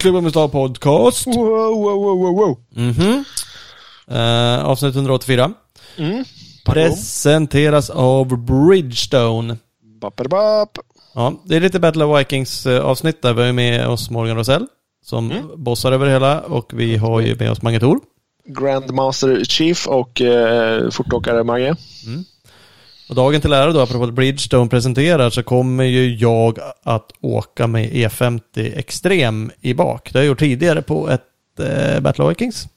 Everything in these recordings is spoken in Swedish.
Klubben med Stad Podcast. Wow, wow, wow, wow, wow. Mhm. Eh, avsnitt 184. Mm. Presenteras av Bridgestone. Bapp, Ja, det är lite Battle of Vikings eh, avsnitt där vi har med oss Morgan Rosell som bossar över det hela och vi har ju med oss Mange Thor. Grandmaster Chief och eh, fortåkare Mange. Och dagen till ära då, apropå att Bridgestone presenterar, så kommer ju jag att åka med E50 Extrem i bak. Det har jag gjort tidigare på ett eh, Battle of Vikings.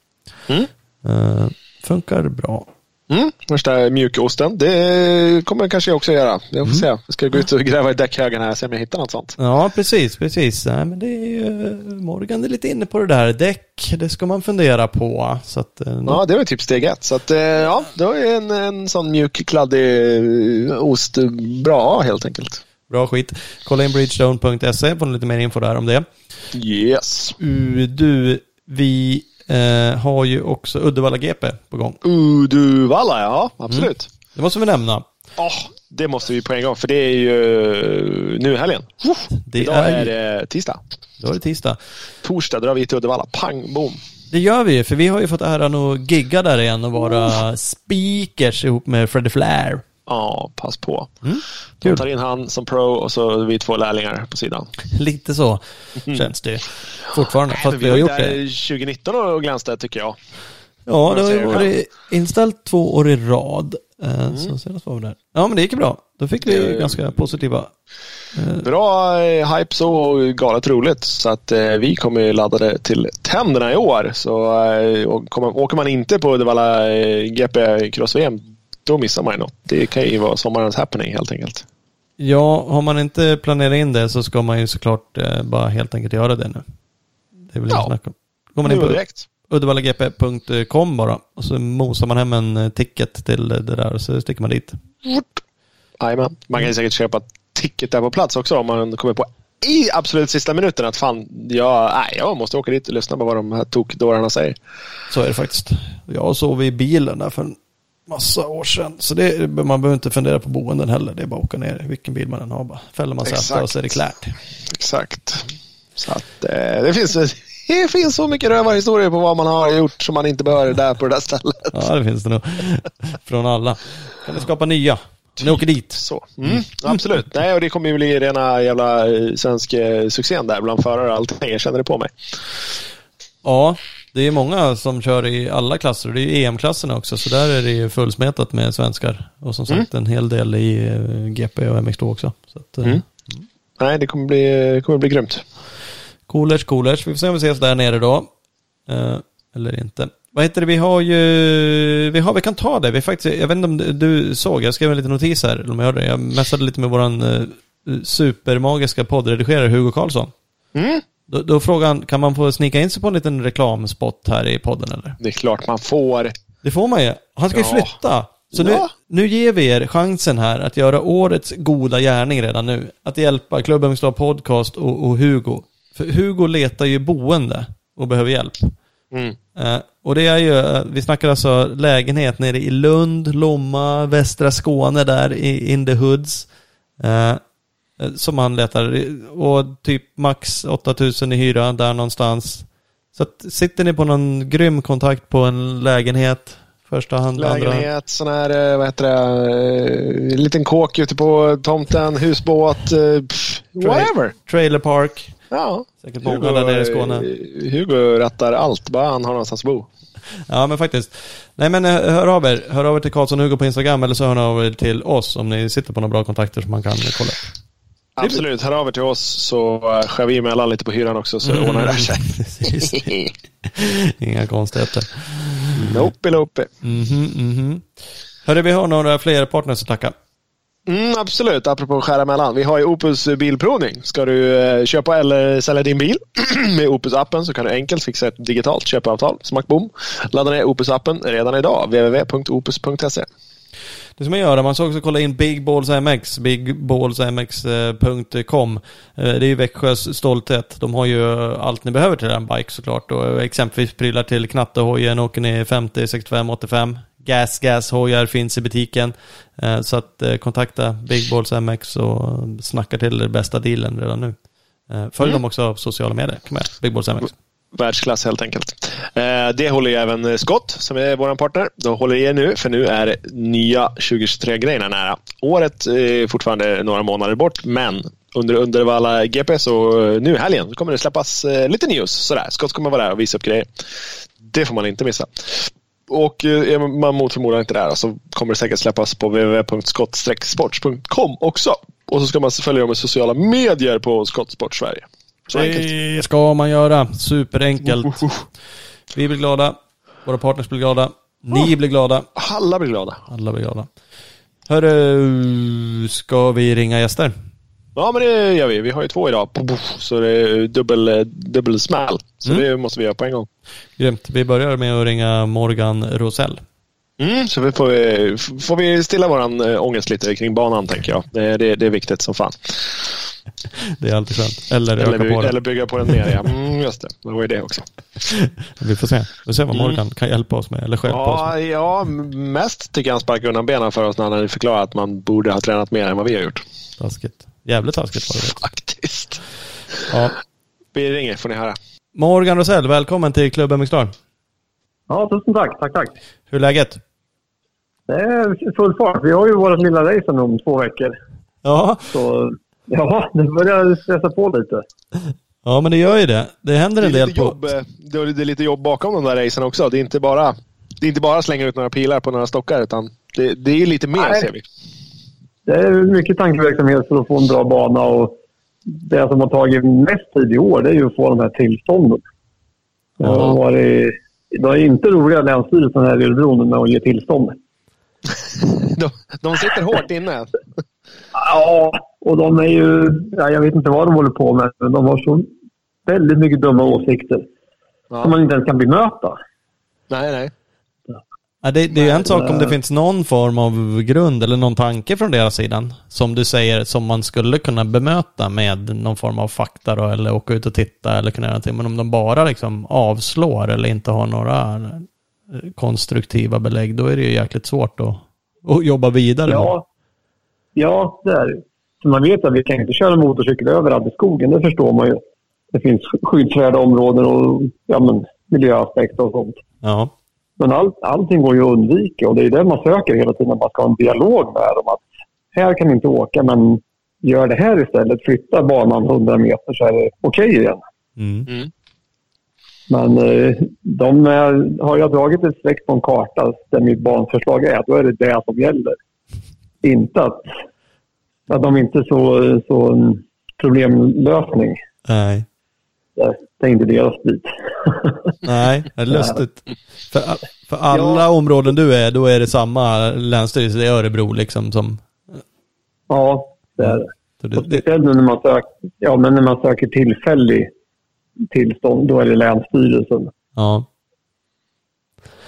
Mm. Eh, funkar bra. Mm. Första mjukosten. Det kommer kanske jag också göra. Jag får se. Jag ska gå ut och gräva i däckhögen här och se om jag hittar något sånt. Ja, precis, precis. Nej, men det är ju, Morgan är lite inne på det där. Däck, det ska man fundera på. Så att, eh, Ja, det var typ steg ett. Så att, eh, ja, då är en, en sån mjuk, kladdig eh, ost bra helt enkelt. Bra skit. Kolla in bridgestone.se, får ni lite mer info där om det. Yes. Du, vi eh, har ju också Uddevalla GP på gång. Uddevalla, ja. Absolut. Det måste vi nämna. Åh, det måste vi på en gång, för det är ju nu i helgen. Det Idag är, är det tisdag. Då är det tisdag. Torsdag drar vi till Uddevalla. Pang, boom. Det gör vi ju, för vi har ju fått äran att gigga där igen och vara speakers ihop med Freddie Flair. Ja, pass på. Mm. De tar in han som pro och så vi två lärlingar på sidan. Lite så känns det. Fortfarande, Men vi har gjort det. 2019 och glänste tycker jag. Ja, det har ju varit inställt två år i rad. Eh, Så senast var vi där. Ja, men det gick bra. Då fick vi Det- ganska positiva. Bra eh, hype så och galet roligt. Så att eh, vi kommer ju laddade till tänderna i år. Så eh, och kommer, åker man inte på Uddevalla eh, GP Cross-VM då missar man ju något. Det kan ju vara sommarens happening helt enkelt. Ja, har man inte planerat in det så ska man ju såklart eh, bara helt enkelt göra det nu. Det är väl Ja. snack om. Går man in på direkt. uddevallagp.com bara och så mosar man hem en eh, ticket till det där och så sticker man dit. Jajamän. Man kan ju säkert köpa ticket där på plats också om man kommer på i absolut sista minuten att fan, jag, nej, jag måste åka dit och lyssna på vad de här tokdårarna säger. Så är det faktiskt. Jag sov i bilen där för en massa år sedan. Så det, man behöver inte fundera på boenden heller. Det är bara att åka ner vilken bil man än har. Bara fäller man sätet Exakt. och så är det klart. Exakt. Så att eh, det finns, det finns så mycket rövarhistorier på vad man har gjort som man inte behöver där på det där stället. Ja, det finns det nog. Från alla. Kan du skapa nya? Ni åker dit. Så. Mm, absolut. Nej, och det kommer ju bli rena jävla eh, svensk eh, succén där bland förare och allting. Jag känner det på mig. Ja, det är många som kör i alla klasser. Det är ju EM-klasserna också, så där är det ju fullsmetat med svenskar. Och som sagt en hel del i eh, GP och MX2 också. Så att, eh, Mm. Nej, det kommer bli, kommer bli grymt. Coolers, coolers. Vi får se om vi ses där nere då. Eh, eller inte. Vad heter det? Vi har ju... Vi, har, vi kan ta det. Vi faktiskt, jag vet inte om du, såg, jag skrev en liten notis här. Eller om jag hörde det. Jag messade lite med våran uh, supermagiska poddredigerare Hugo Karlsson. Mm. Då, då frågan, kan man få snika in sig på en liten reklamspot här i podden eller? Det är klart man får. Det får man ju. Han ska ju Ja. flytta. Så nu, Ja. nu ger vi er chansen här att göra årets goda gärning redan nu. Att hjälpa Klubben Ungstad Podcast och, och Hugo. För Hugo letar ju boende och behöver hjälp. Mm. Eh, och det är ju, eh, vi snackar alltså lägenhet nere i Lund, Lomma, västra Skåne där i in the hoods. Eh, som han letar. Och typ max 8000 i hyra där någonstans. Så att, sitter ni på någon grym kontakt på en lägenhet, första hand, andra Lägenhet, sån här, eh, vad heter det, eh, liten kåk ute på tomten, husbåt, eh, pff, whatever. trailer park. Ja. Säkert många där nere i Skåne. eh, Hugo rattar allt, bara han har någonstans att bo. Ja, men faktiskt. Nej, men eh, hör av er. Hör av er till Karlsson Hugo på Instagram eller så hör ni av er till oss om ni sitter på några bra kontakter som man kan kolla. Absolut, hör av er till oss så uh, skär vi emellan lite på hyran också så Mm. ordnar det sig. Inga konstigheter. nope, nope. Mhm, mhm. Hörru, vi har några fler partners att tacka. Mm, absolut, apropå att skära emellan. Vi har ju Opus bilprovning. Ska du eh, köpa eller sälja din bil med Opus-appen så kan du enkelt fixa ett digitalt köpeavtal. Smack boom. Ladda ner Opus-appen redan idag. www.opus.se Det ska man göra. Man ska också kolla in Big Balls MX, bigballsmx.com. Eh, Det är ju Växjös stolthet. De har ju allt ni behöver till en bike såklart. Och exempelvis prylar till knattehojen åker ni 50, 65, 85. Gas Gas hojar finns i butiken. Eh, Så att eh, kontakta Big Balls MX och snacka till er bästa dealen redan nu. Eh, Följ dem också på sociala medier. Kom med, Big Balls MX. Världsklass helt enkelt. Eh, det håller ju även eh, Scott, som är vår partner. De håller i er nu, för nu är nya 2023-grejerna nära. Året är fortfarande några månader bort, men under Undervalla GP så eh, nu i helgen kommer det släppas eh, lite news. Sådär. Scott kommer vara där och visa upp grejer. Det får man inte missa. Och eh, är man mot förmodan inte där så kommer det säkert släppas på www.skott-sports.com också. Och så ska man följa dem i sociala medier på Skottsport Sverige. Så enkelt. Det ska man göra. Superenkelt. Vi blir glada. Våra partners blir glada. Ni blir glada. Alla blir glada. Alla blir glada. Hörru, ska vi ringa gäster? Ja, men det gör vi. Vi har ju två idag. Så det är dubbel, dubbel smäll. Så Mm. det måste vi göra på en gång. Grymt. Vi börjar med att ringa Morgan Rosell. Mm, så vi får, vi- får vi stilla våran äh, ångest lite kring banan, tänker jag. Det, det, det är viktigt som fan. Det är alltid skönt. Eller Eller, by, på eller bygga på den mer, ja. Mm, just det. Det var ju det också. Vi får se. Vi får se vad Morgan kan hjälpa oss med. Eller stjälpa oss med. Mm. Ja, ja, mest tycker jag han sparkar undan benen för oss när han hade förklarat att man borde ha tränat mer än vad vi har gjort. Taskigt. Jävligt taskigt var det. Faktiskt. Ja. Vi ringer, får ni höra. Morgan Rosell, välkommen till klubben MXstar. Ja, tusen tack. Tack, tack. Hur är läget? Det är full fart. Vi har ju vårt lilla race om två veckor. Ja. Så ja, det börjar stressa på lite. Ja, men det gör ju det. Det händer Det en är, del lite på... jobb, eh, det är det lite jobb bakom de där racen också. Det är inte bara, det är inte bara slänga ut några pilar på några stockar, utan det, det är lite mer, Nej. ser vi. Det är mycket tankeverksamhet för att få en bra bana och det som har tagit mest tid i år det är ju att få de här tillstånden. Det har, Ja. varit, det är inte roliga Länsstyrelsen här i Örebro med att ge tillstånd. De, de sitter hårt inne. Ja, och de är ju... Ja, jag vet inte vad de håller på med, men de har så väldigt mycket dumma åsikter som Ja. man inte ens kan bemöta. Nej, nej. Ja, det, det är ju en sak om det finns någon form av grund eller någon tanke från deras sidan. Som du säger, som man skulle kunna bemöta med någon form av fakta då, eller åka ut och titta eller kunna göra någonting. Men om de bara liksom avslår eller inte har några eh, konstruktiva belägg, då är det ju jäkligt svårt att, att jobba vidare. Ja, ja det är det. Man vet att vi kan inte köra motorcykel överallt i skogen, det förstår man ju. Det finns skyddsvärda områden och ja, men, miljöaspekter och sånt. Ja. Men all, allting går ju att undvika och det är det man söker hela tiden. Man ska ha en dialog med dem. Att här kan ni inte åka, men gör det här istället. Flytta banan 100 meter så är det okej igen. Mm. Mm. Men eh, de är, har jag dragit ett streck på en karta där mitt banförslag är, då är det det som gäller. Inte att, att de inte är så, så en problemlösning. Nej. Det, är inte deras bit. Nej, det är lustigt. För, för alla områden du är, då är det samma länsstyrelse, det är Örebro liksom som... ja, det är det. Och speciellt nu när man, sök, ja, men när man söker tillfällig tillstånd, då är det Länsstyrelsen. ja.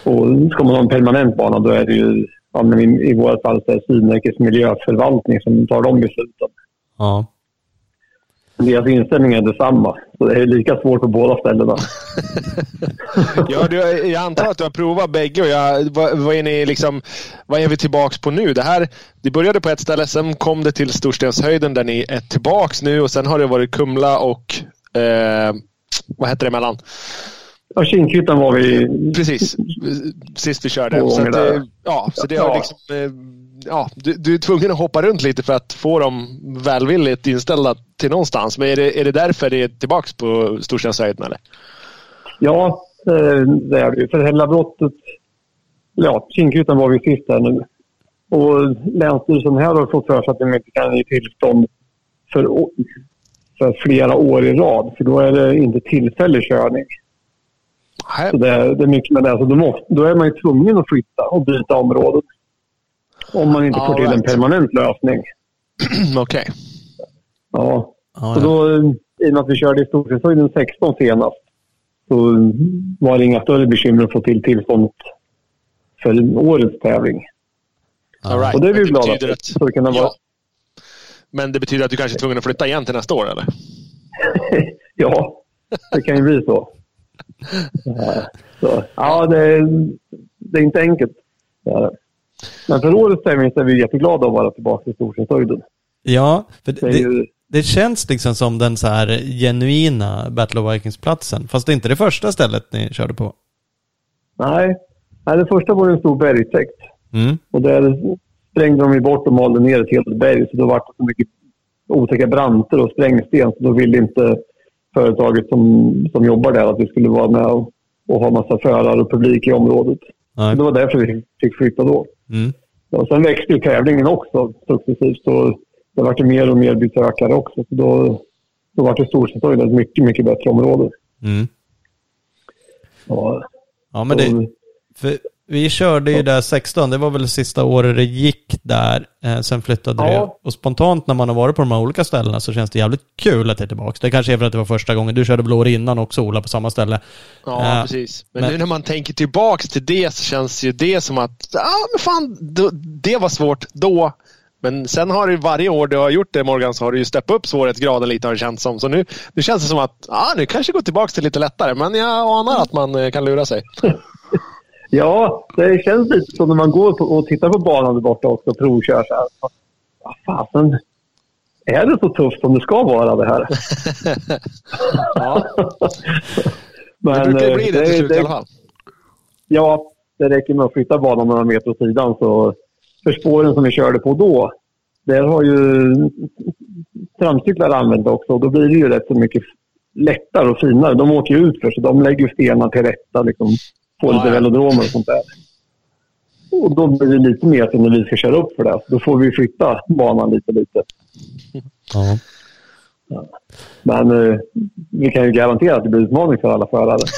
Och ska man ha en permanent bana, då är det ju ja, men i, i vårt fall så är det Sydnäckes miljöförvaltning som tar de besluten. Ja. Deras inställning är detsamma. Så det är lika svårt på båda ställena. Ja, du, jag antar att du har provat bägge. Och jag, vad, vad, är ni liksom, vad är vi tillbaks på nu? Det, här, det började på ett ställe, sen kom det till Storstenshöjden där ni är tillbaks nu och sen har det varit Kumla och eh, vad heter det emellan? Ja, Kinkhyttan var vi... Precis, sist vi körde. Så att, där. ja, så det har Ja. liksom, eh, ja, du, du är tvungen att hoppa runt lite för att få dem välvilligt inställda till någonstans. Men är det, är det därför det är tillbaks på Storstenshöjden eller? Ja, eh, det är det ju. För Hällabrottet... Ja, Kinkhyttan var vi sist här nu. Och Länsstyrelsen här har fått för sig att de inte kan ge tillstånd för, för flera år i rad. För då är det inte tillfällig körning. Så det, är- det är mycket med det. Så då, måste, då är man ju tvungen att flytta och byta området. Om man inte Ja, får till en right. permanent lösning. Okej. Ja. Ja, Så ja. då, eh, I och med att vi körde i Storfredshöjden 16 senast så var det inga större bekymmer att få till tillstånd för årets tävling. All right. Och det är vi ju glada för. att- Så det kan vara... Ja. Men det betyder att du kanske är tvungen att flytta igen till nästa år eller? ja, det kan ju bli så. Så ja, det är, det är inte enkelt. Men för årets tävling är vi jätteglada att vara tillbaka i Storfredshöjden. ja för Det det, ju det känns liksom som den så här genuina Battle of Vikings-platsen. Fast det är inte det första stället ni körde på. Nej, Nej det första var en stor bergtäkt. Mm. Och där sprängde de ju bort och malde ner ett helt berg. Så då var det så mycket otäcka branter och sprängsten. Så då ville inte företaget som, som jobbar där att vi skulle vara med och, och ha massa förare och publik i området. Nej. Det var därför vi fick flytta då. Mm. Och sen växte ju tävlingen också successivt. Så det vart mer och mer besökare också. Så då, då vart det Storstadstorget ett mycket, mycket bättre område. Mm. Ja, Ja, men det, för vi körde ju där 16, det var väl sista året det gick där. Eh, sen flyttade Ja. det. Och spontant när man har varit på de här olika ställena så känns det jävligt kul att det är tillbaka. Det kanske är för att det var första gången. Du körde blå innan också Ola på samma ställe. Ja, Eh, precis. Men, men- nu när man tänker tillbaks till det så känns ju det som att, ja men fan, det var svårt då. Men sen har det varje år du har gjort det Morgan så har du ju steppat upp svårighetsgraden lite har det känts som. Så nu, nu känns det som att, ja nu kanske går tillbaks till lite lättare. Men jag anar att man eh, kan lura sig. Ja, det känns lite som när man går och tittar på banan där borta också och provkör så här. Vad fasen, är det så tufft som det ska vara det här? Ja, Men, det brukar eh, bli det till slut i alla fall. Ja, det räcker med att flytta banan några meter åt sidan. Så för spåren som vi körde på då, där har ju tramcyklar använt också. Och då blir det ju rätt så mycket lättare och finare. De åker ju ut för så de lägger ju stenar till rätta. Liksom, Ja, lite ja. velodromer och sånt där. Och då blir det lite mer till när vi ska köra upp för det. Då får vi flytta banan lite, lite. Ja. Men eh, vi kan ju garantera att det blir utmaning för alla förare.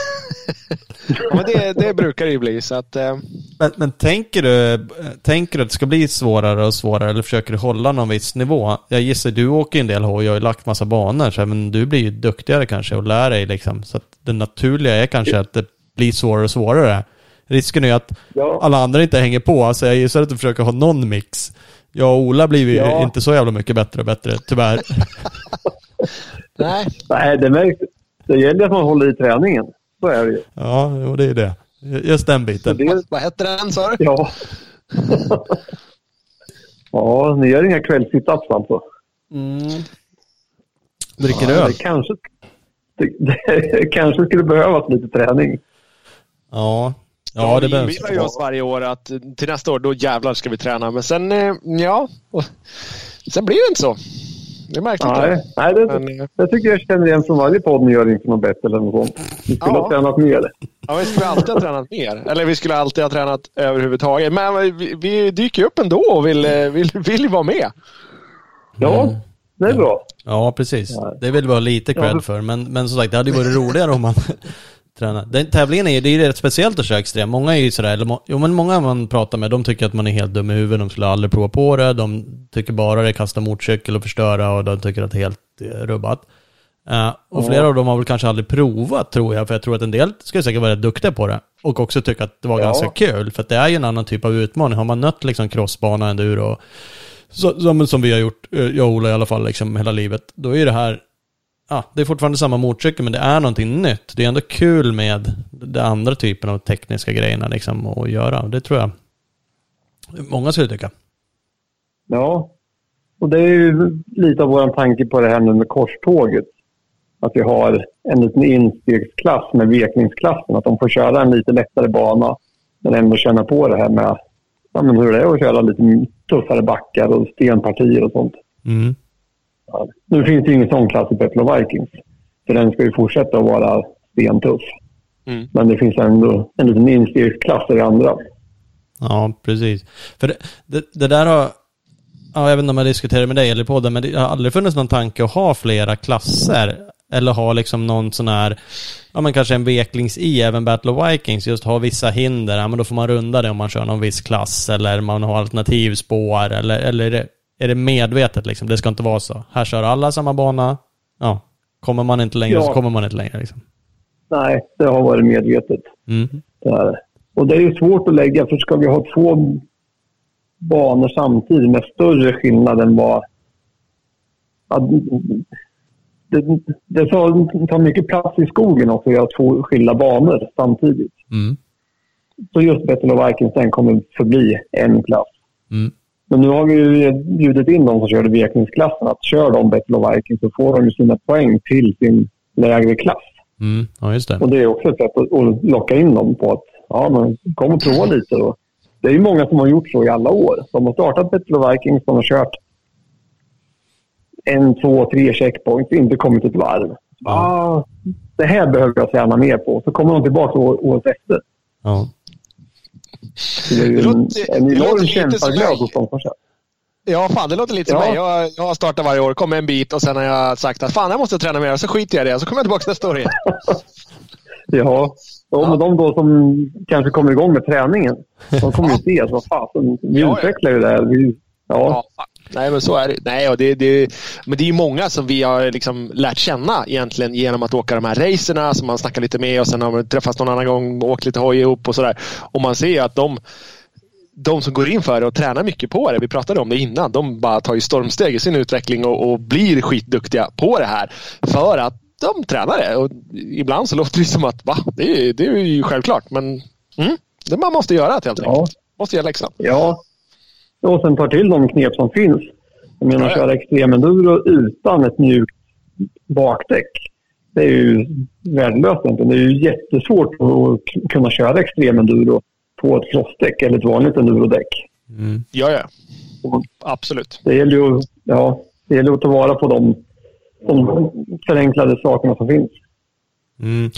Ja, men det, det brukar det ju bli. Så att, eh, Men, men tänker, du, eh, tänker du att det ska bli svårare och svårare eller försöker du hålla någon viss nivå? Jag gissar, du åker en del hoj och har ju lagt massa banor, så här, men du blir ju duktigare kanske och lär dig liksom. Så att det naturliga är kanske att det blir svårare och svårare. Risken är att Ja. alla andra inte hänger på, så jag gissar att du försöker ha någon mix. Jag och Ola blir ju Ja. inte så jävla mycket bättre och bättre, tyvärr. nej, Nej, det, märks, det gäller att man håller i träningen. Så är det ju. Ja, jo, det är det. Just den biten. det, vad hette den sa du? Ja. ja, ni gör inga kvällssitups alltså? Dricker du Ja, öl? det kanske, det, det kanske skulle behövas lite träning. Ja. Ja, det vi behövs. inbillar ju oss varje år att till nästa år, då jävlar ska vi träna. Men sen, eh, ja. Sen blir det inte så. Det är märkligt. Nej, nej det, Men, eh, jag tycker jag känner igen från varje podd ni gör inför något bättre eller något sånt. Ni skulle Ja. ha tränat mer. Ja, vi skulle alltid ha tränat mer. Eller vi skulle alltid ha tränat överhuvudtaget. Men vi, vi dyker upp ändå och vill, eh, vill, vill ju vara med. Ja, det är bra. Ja, precis. Ja. Det vill vi ha lite cred för. Men, men som sagt, det hade ju varit roligare om man tränar. Den tävlingen är ju, det är ju rätt speciellt att köra extrem. Många är ju sådär, eller må, jo men många man pratar med, de tycker att man är helt dum i huvudet. De skulle aldrig prova på det. De tycker bara det är kasta motorcykel och förstöra och de tycker att det är helt eh, rubbat. Eh, och flera av dem har väl kanske aldrig provat tror jag, för jag tror att en del skulle säkert vara rätt duktiga på det. Och också tycka att det var Ja. ganska kul, för att det är ju en annan typ av utmaning. Har man nött liksom crossbana, enduro och så, som, som vi har gjort, eh, jag och Ola i alla fall, liksom hela livet. Då är ju det här, ja, det är fortfarande samma motorcykel men det är någonting nytt. Det är ändå kul med den andra typen av tekniska grejerna liksom att göra. Det tror jag många skulle tycka. Ja, och det är ju lite av vår tanke på det här nu med korståget. Att vi har en liten instegsklass med vekningsklassen. Att de får köra en lite lättare bana men ändå känna på det här med ja, men hur det är att köra lite tuffare backar och stenpartier och sånt. Mm. Ja. Nu finns det ju ingen sån klass i Peppler Vikings. För den ska ju fortsätta att vara stentuff. Mm. Men det finns ändå en liten instegsklass i det andra. Ja, precis. För det, det, det där har, ja, jag vet inte om jag diskuterar med dig eller på podden, men det har aldrig funnits någon tanke att ha flera klasser. Eller ha liksom någon sån här, ja men kanske en veklings i även Battle of Vikings, just ha vissa hinder, ja men då får man runda det om man kör någon viss klass, eller man har alternativspår, eller, eller är, det, medvetet liksom? Det ska inte vara så. Här kör alla samma bana, ja. Kommer man inte längre Ja. så kommer man inte längre liksom. Nej, det har varit medvetet. Mm. Det. Och det är ju svårt att lägga, för ska vi ha två banor samtidigt med större skillnad än vad... Det, det tar, mycket plats i skogen också att göra två skilda banor samtidigt. Mm. Så just Battle of Vikings den kommer förbli en klass. Mm. Men nu har vi ju bjudit in de som körde Vikings-klassen att kör de Battle of Vikings så får de ju sina poäng till sin lägre klass. Mm. Ja, just det. Och det är också ett sätt att, locka in dem på att ja, men kom och prova lite. Och det är ju många som har gjort så i alla år. De har startat Battle of Vikings, de har kört en, två, tre checkpoints, inte kommit ett varv. Ja. Ah, det här behöver jag träna mer på. Så kommer de tillbaka år, året efter. Ja. Det är ju en, enorm som kämpaglöd hos de som kör. Ja, fan det låter lite som Ja. mig. Jag, jag har startat varje år, kommer en bit och sen har jag sagt att fan jag måste träna mer. Så skiter jag i det och så kommer jag tillbaka nästa år igen. Ja, ja, men de då som kanske kommer igång med träningen, de kommer ju se att vad fasen, vi Ja, ja. utvecklar ju det här. Vi, ja, Ja, nej men så är det. Nej, och det, det, men det är ju många som vi har liksom lärt känna egentligen genom att åka de här racerna som man snackar lite med och sen har man träffats någon annan gång och åkt lite hoj ihop och sådär. Och man ser ju att de, de som går in för det och tränar mycket på det, vi pratade om det innan, de bara tar ju stormsteg i sin utveckling och, och blir skitduktiga på det här. För att de tränar det. Och ibland så låter det som att va, det är, det är ju självklart. Men mm, det man måste göra helt enkelt. ja, Måste göra läxan. ja. Och sen tar till de knep som finns. Jag menar, Ja, ja. köra extremenduro utan ett mjukt bakdäck. Det är ju värdelöst egentligen. Det är ju jättesvårt att kunna köra extremenduro på ett crossdäck eller ett vanligt endurodäck. Mm. Ja, ja. Och Absolut. Det gäller ju ja, det gäller att ta vara på de, de förenklade sakerna som finns. Mm.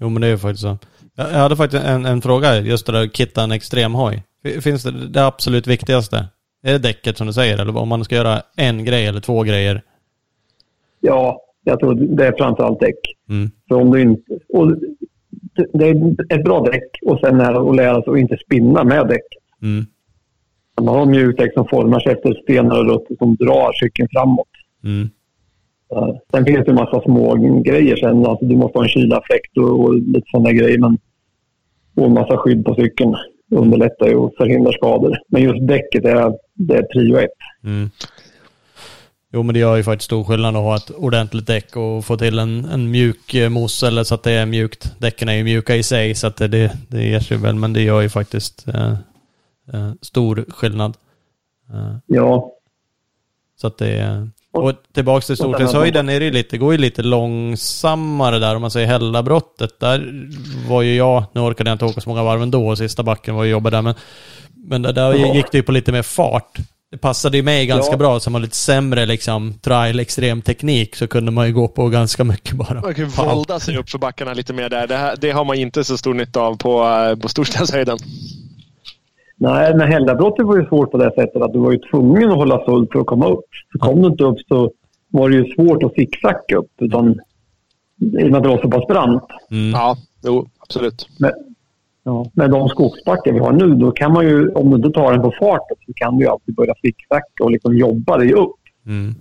Jo, men det är ju faktiskt så. Jag jag hade faktiskt en, en fråga, just det där att kitta en extremhoj. Finns det det absolut viktigaste? Är det däcket som du säger, eller om man ska göra en grej eller två grejer? Ja, jag tror det är framförallt däck. Mm. För om du inte... Och det- är ett bra däck och sen är det att lära sig att inte spinna med däck. Mm. Man har mjukdäck som formar sig efter stenar och rötter som drar cykeln framåt. Mm. Sen finns det en massa små grejer sen. Alltså du måste ha en kylafläkt och, och lite sådana grejer. Men, och en massa skydd på cykeln. Underlättar ju och förhindrar skador. Men just däcket är, det är prio ett. Mm. Jo, men det gör ju faktiskt stor skillnad att ha ett ordentligt däck och få till en, en mjuk eh, mos eller så att det är mjukt. Däcken är ju mjuka i sig så att det, det, det ger sig väl, men det gör ju faktiskt eh, eh, stor skillnad. Eh, Ja, så att det är... Och tillbaks till Och Stortingshöjden är det lite, det går ju lite långsammare där om man säger Hällabrottet. Där var ju jag, nu orkade jag inte åka så många varv ändå, sista backen var ju jobbet där, men, men där, där Ja. gick det ju på lite mer fart. Det passade ju mig ganska Ja. bra, som var lite sämre liksom trial extrem teknik så kunde man ju gå på ganska mycket bara. Man kan ju volda sig upp för backarna lite mer där. Det, här, det har man inte så stor nytta av på, eh, på Storstadshöjden. Nej, men Hällabrottet var ju svårt på det sättet att du var ju tvungen att hålla fullt för att komma upp. Så kom du inte upp så var det ju svårt att zigzacka upp. Utan, I och med att det var så pass brant. Mm. Ja, jo, absolut. Men, ja, med de skogsbackar vi har nu, då kan man ju, om du inte tar den på farten, så kan du ju alltid börja zigzacka och liksom jobba dig upp. Mm.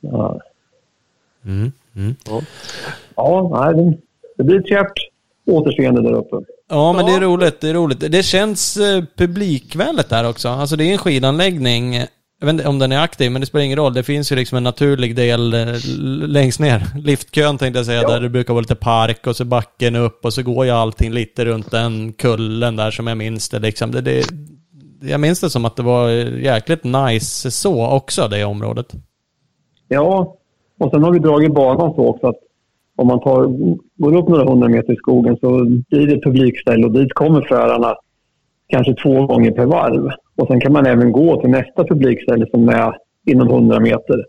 Ja, Mm. Mm. ja nej, det, det blir kärt återseende där uppe. Ja, men det är roligt. Det är roligt. Det känns eh, publikvänligt där också. Alltså det är en skidanläggning. Jag vet inte om den är aktiv, men det spelar ingen roll. Det finns ju liksom en naturlig del eh, längst ner. Liftkön tänkte jag säga, Ja. där det brukar vara lite park och så backen upp och så går ju allting lite runt den kullen där som jag minns det liksom. Det, det, jag minns det som att det var jäkligt nice så också, det området. Ja, och sen har vi dragit banan så också att om man tar, går upp några hundra meter i skogen så blir det publikställe och dit kommer förarna kanske två gånger per varv. Och sen kan man även gå till nästa publikställe som är inom 100 meter.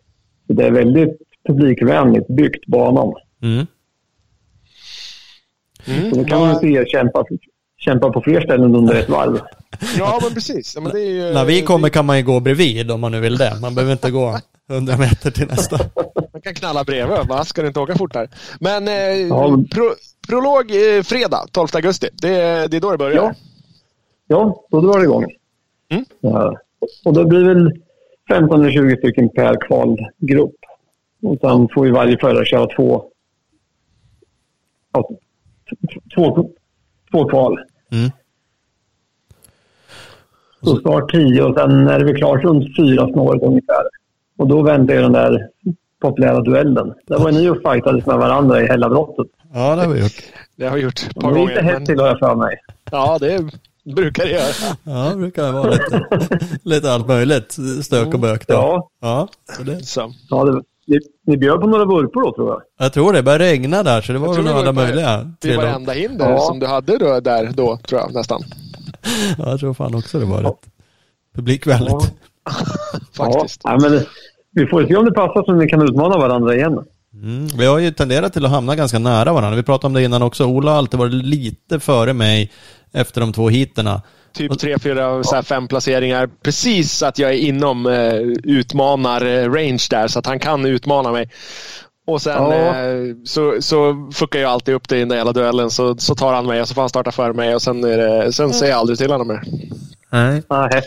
Så det är väldigt publikvänligt byggt, banan. Mm. Mm. Så då kan man ju se kämpa, kämpa på fler ställen under ett varv. Ja, men precis. Ja, men det är ju, När vi kommer kan man ju gå bredvid om man nu vill det. Man behöver inte gå 100 meter till nästa. Man kan knalla bredvid. Va? Ska inte åka fortare? Men eh, Ja. pro, prolog eh, fredag 12 augusti. Det, är- det är då det börjar. Ja. Ja, då drar det igång. Mm. Ja. Och det blir väl 15-20 stycken per kvalgrupp. Och sen får ju varje förare köra två, ja, två, två kval. Mm. Så start 10 och sen är det väl klart runt fyra snåret ungefär. Och då väntar ju den där populära duellen. Där var ni och fightades med varandra i hela brottet. Ja, det har vi gjort. Det har vi gjort ett Det par gånger. lite hett till har jag för mig. Ja, det, Brukar det göra. Ja, det brukar vara lite, lite allt möjligt. Stök och bök då. Ja, Ja, så det, Så. ja det, ni, ni bjöd på några vurpor då tror jag. jag tror det började regna där så det var väl det alla möjliga. Det var lag. enda hinder Ja. som du hade då, där då, tror jag nästan. Ja, jag tror fan också det var rätt publikvänligt. Faktiskt. Ja, men det, vi får se om det passar så ni kan utmana varandra igen. Mm. Vi har ju tenderat till att hamna ganska nära varandra. Vi pratade om det innan också. Ola har alltid varit lite före mig efter de två heaterna. Typ tre, fyra, så här fem placeringar. Precis så att jag är inom eh, utmanar-range där, så att han kan utmana mig. Och sen Ja. eh, så, så fuckar jag alltid upp det i den där jävla duellen. Så, så tar han mig och så får han starta för mig och sen, är det, sen säger jag aldrig till honom mer. Nej, Nej.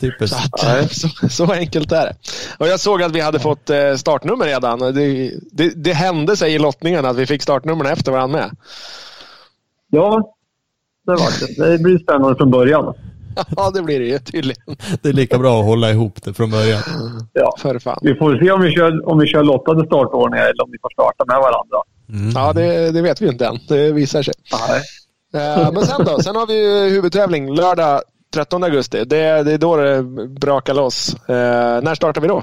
typiskt. Att, så, så enkelt är det. Och jag såg att vi hade fått eh, startnummer redan. Det, det, det hände sig i lottningen att vi fick startnumren efter varandra med. Ja, det var det. Det blir spännande från början. Ja, det blir det ju tydligen. Det är lika bra att hålla ihop det från början. Ja. För fan. Vi får se om vi kör, om vi kör lottade startordningar eller om vi får starta med varandra. Ja, det, det vet vi inte än. Det visar sig. Nej. Eh, Men sen då? Sen har vi ju huvudtävling lördag 13 augusti. Det, det är då det brakar loss. Eh, när startar vi då?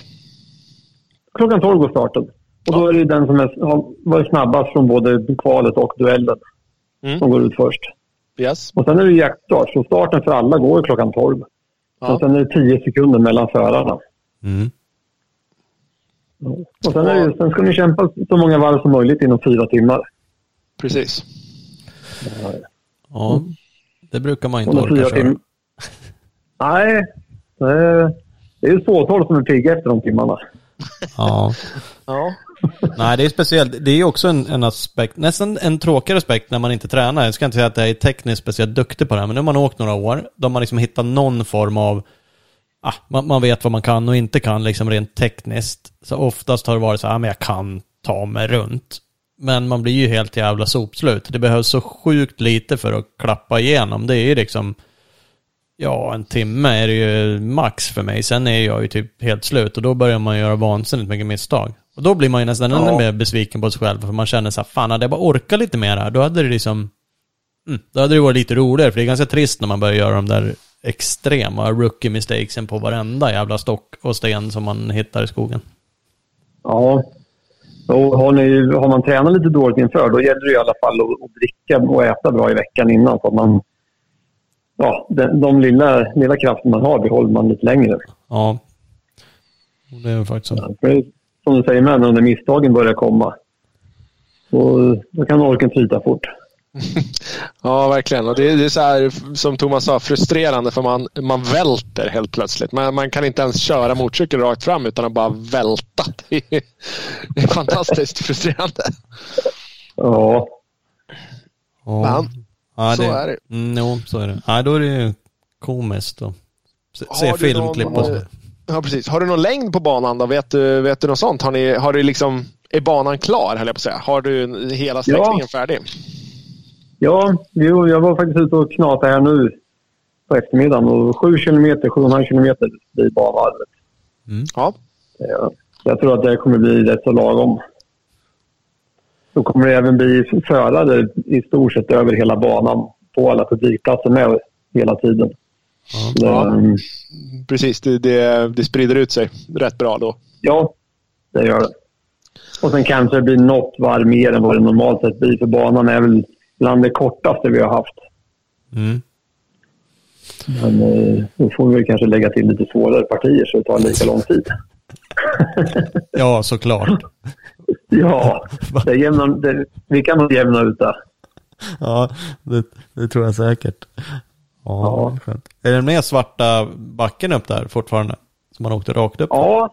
Klockan 12 går starten. Och då är det den som är, har varit snabbast från både kvalet och duellen Mm. som går ut först. Yes. Och sen är det jaktstart, så starten för alla går klockan 12. Ja. Och sen är det 10 sekunder mellan förarna. Mm. Och sen, är det, sen ska ni kämpa så många varv som möjligt inom fyra timmar. Precis. Ja, det brukar man inte orka köra. tim- Nej, det är, är ett fåtal som är pigga efter de timmarna. Ja. Ja. Nej, det är speciellt. Det är ju också en, en aspekt, nästan en tråkig aspekt när man inte tränar. Jag ska inte säga att jag är tekniskt speciellt duktig på det här, men nu har man åkt några år. Då har man liksom hittat någon form av, ah, man, man vet vad man kan och inte kan liksom rent tekniskt. Så oftast har det varit så här, ah, men jag kan ta mig runt. Men man blir ju helt jävla sopslut. Det behövs så sjukt lite för att klappa igenom. Det är ju liksom, ja, en timme är det ju max för mig. Sen är jag ju typ helt slut och då börjar man göra vansinnigt mycket misstag. Och då blir man ju nästan ännu Ja. mer besviken på sig själv för man känner så här, fan hade jag bara orkat lite mer här, då hade det liksom, mm, då hade det varit lite roligare. För det är ganska trist när man börjar göra de där extrema rookie mistakesen på varenda jävla stock och sten som man hittar i skogen. Ja. Och har, ni, har man tränat lite dåligt inför, då gäller det i alla fall att, att dricka och äta bra i veckan innan. Så att man, ja, de, de lilla, lilla krafter man har behåller man lite längre. Ja. Det är ju faktiskt så. För, som du säger med, när misstagen börjar komma, då, då kan orken tryta fort. Ja, verkligen. Och det, är- det är så här, som Thomas sa, frustrerande för man, man välter helt plötsligt. Man, man kan inte ens köra motorcykel rakt fram utan att bara välta. Det är, det är fantastiskt frustrerande. Ja, Ja. Men, ja, så är det. Mm, jo, så är det. Ja, då är det ju komiskt att se, filmklipp någon, och så. eh, Ja, precis. Har du någon längd på banan då? Vet du, vet du något sånt? Har, ni, har du liksom, är banan klar, höll jag på att säga? Har du hela sträckningen färdig? ja jo, jag var faktiskt ute och knatade här nu på eftermiddagen. Och 7 kilometer, 7,5 kilometer blir banvarvet. Ja. Ja, Jag tror att det kommer bli rätt så lagom. Då kommer det även bli förare i stort sett över hela banan på alla publikplatser med hela tiden. Det, Ja. Precis, det, det, det sprider ut sig rätt bra då. ja, det gör det. Och sen kanske det blir något varv mer än vad det normalt sett blir. För banan är väl bland det kortaste vi har haft. Mm. Men eh, då får vi kanske lägga till lite svårare partier så det tar lika lång tid. Ja, såklart. Ja, det jämnar, det, vi kan nog jämna ut det. Ja, det, det tror jag säkert. Ja, Ja. skönt. Är det med svarta backen upp där fortfarande? Som man åkte rakt upp? Ja,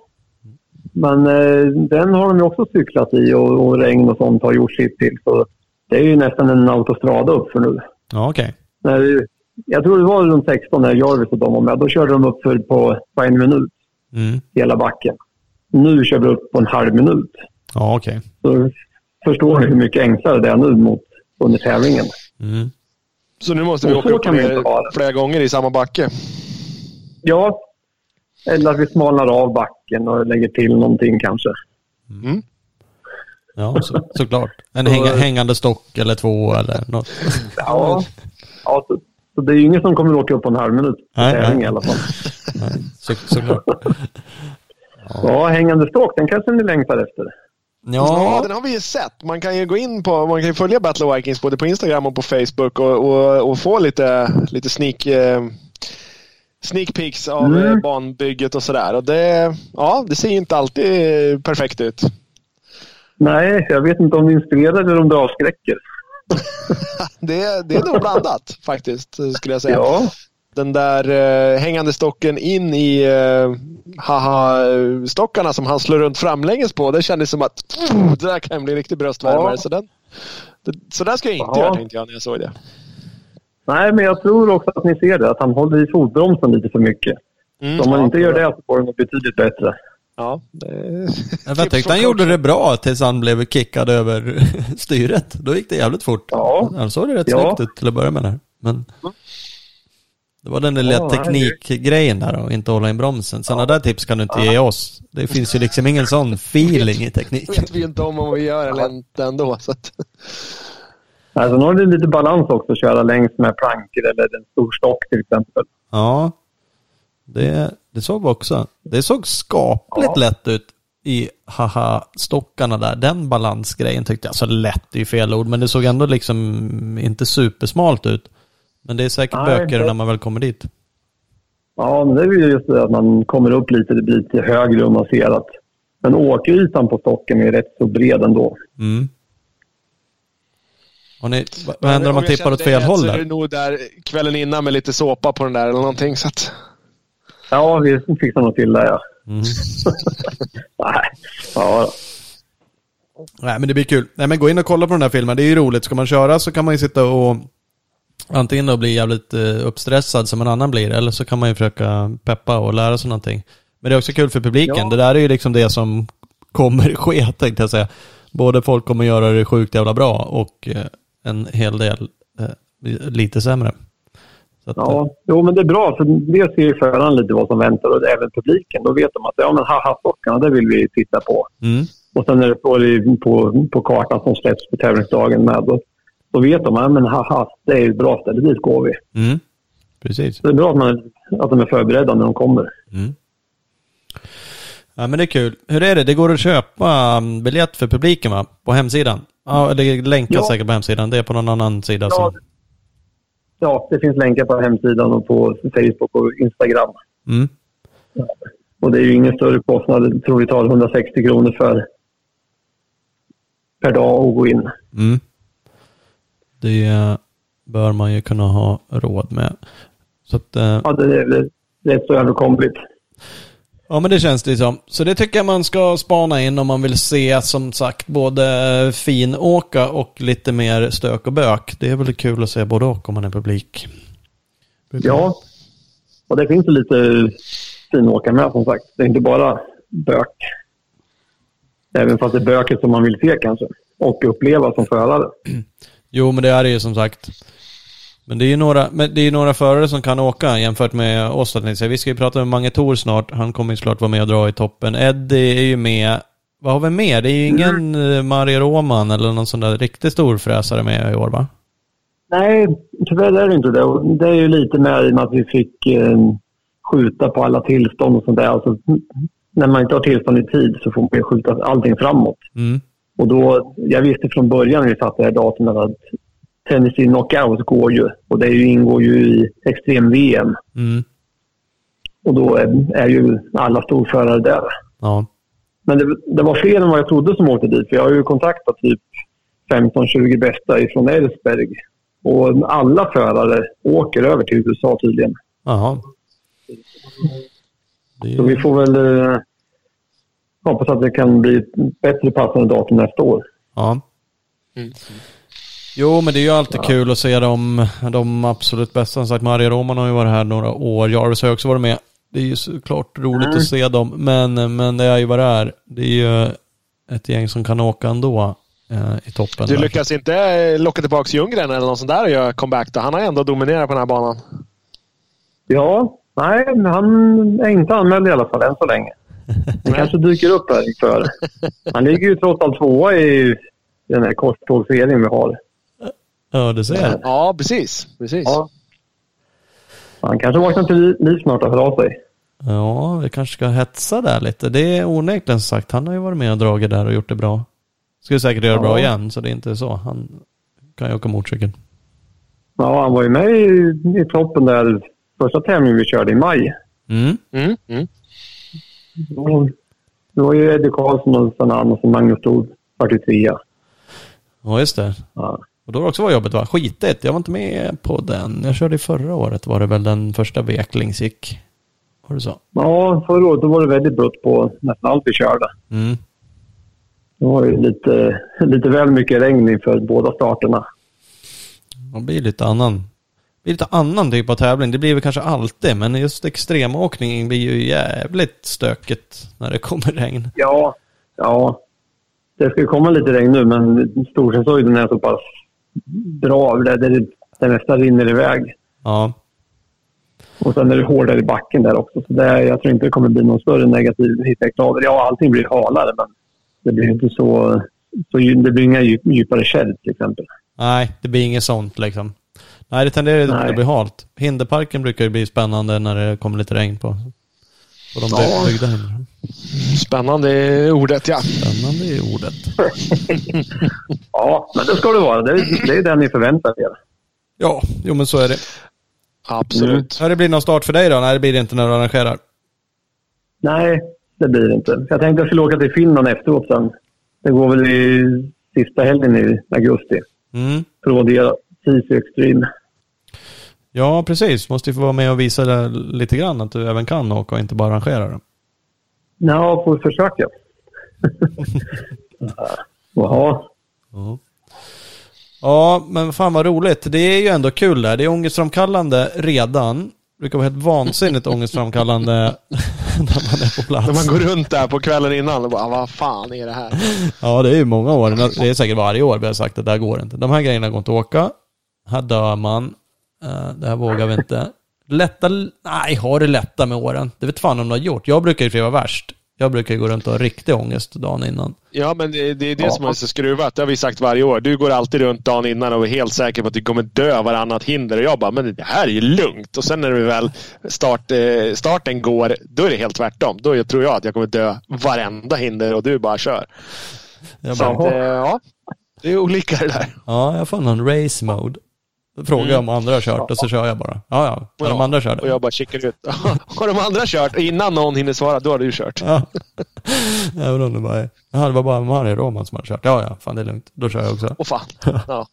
men eh, den har de ju också cyklat i och, och regn och sånt har gjort sitt till. Så det är ju nästan en autostrada upp för nu. Ja, okej. När, jag tror det var runt 16 när Jarvis och de var med. Då körde de upp för på, på en minut Mm. hela backen. Nu kör vi upp på en halv minut. Ja, okej. Så förstår ni hur mycket enklare det är nu mot under tävlingen. Mm. Så nu måste vi åka upp det. flera gånger i samma backe. Ja, eller att vi smalnar av backen och lägger till någonting kanske. Ja, så, såklart. En hänga, hängande stock eller två eller något. Ja, ja så, Så det är ju ingen som kommer åka upp på en halv minut. Nej, nej. i alla fall. Nej, så, såklart. Ja, hängande stock, den kanske ni längtar efter. Ja, Ja, den har vi ju sett. Man kan ju gå in på, man kan ju följa Battle Vikings både på Instagram och på Facebook och, och, och få lite, lite sneak, eh, sneak peeks av Mm. eh, banbygget och sådär. Och det, ja, det ser ju inte alltid perfekt ut. Nej, jag vet inte om det inspirerar eller om det avskräcker. Det, det är nog blandat faktiskt, skulle jag säga. Ja, Den där eh, hängande stocken in i eh, haha-stockarna som han slår runt framlänges på. Det kändes som att oh, det där kan bli riktigt bröstvärmare. Ja. Så, den, det, så där ska jag inte Ja. göra tänkte jag när jag såg det. nej, men jag tror också att ni ser det. Att han håller i fotbromsen lite för mycket. Mm, Så om man ja, inte gör det så får det betydligt bättre. Ja, det... jag tyckte han gjorde det bra tills han blev kickad över styret. Då gick det jävligt fort. Ja. Han såg det rätt Ja. snyggt ut till att börja med. Där. Men det var den där lilla Ja, teknikgrejen där och inte hålla in bromsen. Sådana där tips kan du inte ge oss. Det finns ju liksom ingen sån feeling i teknik. vet vi inte om om vi gör eller inte ändå. Så att... Nej, sen har det lite balans också att köra längs med plankor eller en stor stock till exempel. Ja, det, det såg vi också. Det såg skapligt Ja. lätt ut i haha-stockarna där. Den balansgrejen tyckte jag, så lätt är ju fel ord, men det såg ändå liksom inte supersmalt ut. Men det är säkert Nej, det- när man väl kommer dit. Ja, men det är ju just det att man kommer upp lite, det blir lite högre och man ser att men åkytan på stocken är rätt så bred ändå. Mm. Har ni, vad händer om man tippar åt fel håll Så är det där? nog där kvällen innan med lite såpa på den där eller någonting. Så att... Ja, vi fixar nog till det ja. Mm. Nej, ja. Nej, men det blir kul. Nej, men gå in och kolla på den här filmen. Det är ju roligt. Ska man köra så kan man ju sitta och antingen då bli jävligt eh, uppstressad som en annan blir, eller så kan man ju försöka peppa och lära sig någonting. Men det är också kul för publiken. Ja. Det där är ju liksom det som kommer ske, tänkte jag säga. Både folk kommer göra det sjukt jävla bra och eh, en hel del eh, lite sämre. Att, ja. Jo, men det är bra för det ser ju föraren lite vad som väntar och även publiken. Då vet de att ja, men haha-stockarna, det vill vi titta på. mm, Och sen när det står i- på, på kartan som släpps på tävlingsdagen med, då, då vet de att men haha, det är ett bra ställe, dit går vi. mm, precis. Det är bra att, man, att de är förberedda när de kommer. Mm. Ja men det är kul. Hur är det? Det går att köpa um, biljett för publiken va? På hemsidan? Ja, det länkas Ja. säkert på hemsidan. Det är på någon annan sida. Ja, som... Ja, det finns länkar på hemsidan och på Facebook och Instagram. Mm. Och det är ju ingen större kostnad. Jag tror vi tar 160 kronor för per dag att gå in. Mm. Det bör man ju kunna ha råd med. Så att, eh, Ja, det är väl rätt så överkomligt. ja men det känns det som. Så det tycker jag man ska spana in om man vill se som sagt både finåka och lite mer stök och bök. Det är väl kul att se både och om man är publik. Ja, och det finns ju lite finåkare med som sagt. Det är inte bara bök. Även fast det är böket som man vill se kanske. Och uppleva som förare. Jo, men det är det ju som sagt. Men det är ju några, men det är några förare som kan åka jämfört med oss. Vi ska ju prata med Mange Thor snart. Han kommer ju såklart vara med och dra i toppen. Eddie är ju med. Vad har vi med? Det är ju ingen mm. Mario Roman eller någon sån där riktigt stor fräsare med i år va? Nej, tyvärr är det inte det. Och Det är ju lite med i och med att vi fick eh, skjuta på alla tillstånd och sånt där. Alltså, när man inte har tillstånd i tid så får man ju skjuta allting framåt. Mm. Och då, jag visste från början när vi satte det här datumet att Tennessee Knockout går ju. Och det ingår ju i extrem-VM. Mm. Och då är, är ju alla storförare där. Ja. Men det, det var fler än vad jag trodde som åkte dit. För jag har ju kontaktat typ 15-20 bästa ifrån Ellsberg. Och alla förare åker över till USA tydligen. Jaha. Det Så vi får väl eh, hoppas att det kan bli ett bättre passande datum nästa år. Ja. Mm. Jo, men det är ju alltid kul att se de, de absolut bästa. Som sagt, Maria Roman har ju varit här några år. Jarvis har ju också varit med. Det är ju såklart roligt Mm. att se dem. Men, men det är ju vad det är. Det är ju ett gäng som kan åka ändå eh, i toppen. Du där. lyckas inte eh, locka tillbaka Ljunggren eller något sånt där och göra comeback då? Han har ändå dominerat på den här banan. Ja, nej, men han är inte anmäld i alla fall än så länge. Han kanske dyker upp här inför. Han ligger ju trots allt tvåa i den här korttågsserien vi har. Ja, det ser jag. Ja, precis. precis. Ja. Han kanske vaknar till liv snart och hör av sig. Ja, vi kanske ska hetsa där lite. Det är onekligen som sagt, han har ju varit med och dragit där och gjort det bra. Skulle säkert göra Ja. bra igen, så det är inte så. Han kan ju åka motorcykel. Ja, han var ju med i, i toppen där första tävlingen vi körde i maj. Mm. Mm, mm. Det var ju Eddie Karlsson och sen han och Magnus stod 43. Ja, just det. Ja. Och då var det också var jobbigt va? Skitigt. Jag var inte med på den. Jag körde förra året var det väl den första Veklings gick. Var det så? ja, förra året då var det väldigt blött på nästan allt vi körde. Mm. Det var ju lite, lite väl mycket regn inför båda starterna. Det blir lite annan. Det blir lite annan typ av tävling. Det blir väl kanske alltid, men just extremåkning blir ju jävligt stökigt när det kommer regn. Ja, ja. Det ska komma lite regn nu, men Storsjöshöjden är så pass bra. Där det, det mesta rinner iväg. Ja, Och sen är det hårdare i backen där också. Så det, jag tror inte det kommer bli någon större negativ effekt av det. Ja, allting blir halare, men det blir inte så... så det blir inga djup, djupare kärl till exempel. nej, det blir inget sånt liksom. Nej, det tenderar Nej. att bli halt. Hinderparken brukar ju bli spännande när det kommer lite regn på. På de Ja. byggda hindren. Spännande är ordet, ja. Spännande är ordet. Ja, men det ska det vara. Det är, det är det ni förväntar er. Ja, jo men så är det. Absolut. Har det blivit någon start för dig då? Nej, det blir det inte när du arrangerar. Nej, det blir det inte. Jag tänkte jag skulle åka till Finland efteråt sen. Det går väl i sista helgen i augusti. Mm. Brodera CC Extreme. Ja, precis. Måste ju få vara med och visa det lite grann att du även kan åka och inte bara arrangera det. Ja, får försöka. Jaha. Ja. Ja, men fan vad roligt. Det är ju ändå kul där. Det är ångestframkallande redan. Det brukar vara helt vansinnigt ångestframkallande när man är på plats. När man går runt där på kvällen innan och bara, vad fan är det här? Ja, det är ju många år. Det är säkert varje år vi har sagt att det här går inte. De här grejerna går inte att åka. Här dör man. Eh, Det här vågar vi inte. Lätta, nej, har det lätta med åren. Det vet fan om du har gjort. Jag brukar ju vara värst. Jag brukar ju gå runt och ha riktig ångest dagen innan. Ja, men det, det är det Ja. som är så skruvat. Det har vi sagt varje år. Du går alltid runt dagen innan och är helt säker på att du kommer dö varannat hinder. Och jag bara, men det här är ju lugnt. Och sen när det väl start, eh, starten går, då är det helt tvärtom. Då tror jag att jag kommer dö varenda hinder och du bara kör. Jag Så bara, att, eh, ja, det är olika det där. ja, jag får någon race mode. Frågar jag om andra har kört och så kör jag bara. Ja, ja. Har de Ja, andra kört? Och jag bara kikar ut. Har de andra kört? Och innan någon hinner svara, då har du kört. Ja. Även om det bara är... Jaha, det var bara Mario Roman som hade kört. Ja, ja. Fan, det är lugnt. Då kör jag också. Åh fan. Ja.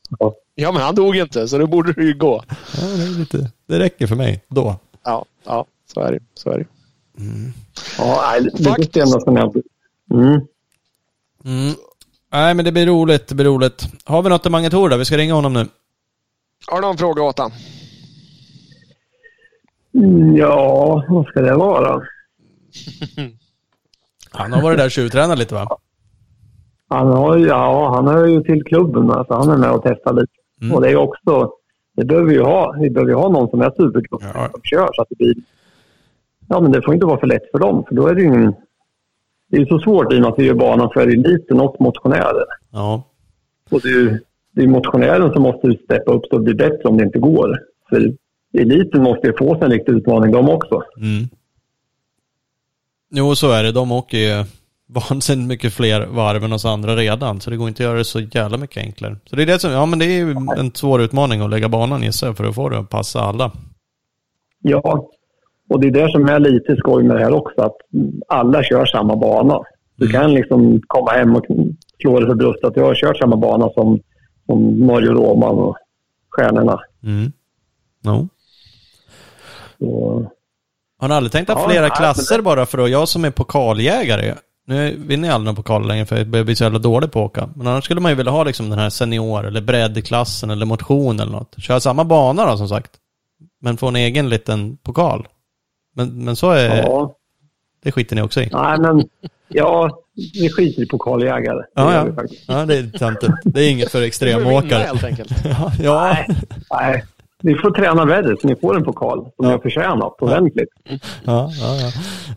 ja, men han dog inte, så då borde det ju gå. Ja, det är lite... Det räcker för mig. Då. Ja, ja så är det. Så är det. Ja, nej, lite Faktiskt. som jag... Mm. Mm. Nej, men det blir roligt. Det blir roligt. Har vi något till Mange Thor då? Vi ska ringa honom nu. Har du någon fråga åt han? Ja, vad ska det vara? Han har varit där och tjuvtränat lite va? Han har, ja, han hör ju till klubben, så han är med och testar lite. Mm. Och det är också, det behöver vi ju ha. Vi behöver ju ha någon som är superproffs Ja. som kör så att det blir... Ja, men det får inte vara för lätt för dem, för då är det ju ingen... Det är ju så svårt i och med att vi gör banan för eliten och motionärer. Ja. Och det är ju det är motionären som måste steppa upp och bli bättre om det inte går. För eliten måste ju få sig en riktig utmaning de också. Mm. Jo, så är det. De åker ju vansinnigt mycket fler varv än oss andra redan. Så det går inte att göra det så jävla mycket enklare. Så det är det som, ja men det är ju en svår utmaning att lägga banan gissar jag, för att få det att passa alla. Ja, och det är det som är lite skoj med det här också, att alla kör samma bana. Du kan liksom komma hem och slå dig för bröstet att jag har kört samma bana som, som Mario Roman och stjärnorna. Mm. No. Så, Har ni aldrig tänkt att Ja, flera nej, klasser bara för att jag som är pokaljägare, nu vinner jag aldrig någon pokal längre för jag börjar bli så jävla dålig på att åka. Men annars skulle man ju vilja ha liksom den här senior eller breddklassen eller motion eller något. Köra samma bana då som sagt. Men få en egen liten pokal. Men, men så är ja, det skiter ni också i. nej men ja, vi skiter i pokaljägare. Det Ja, ja. Ja, det är töntigt. Det är inget för extremåkare. helt enkelt. Ja, ja. Nej, nej. Ni får träna värre så ni får en pokal som ni har förtjänat ordentligt. ja, ja,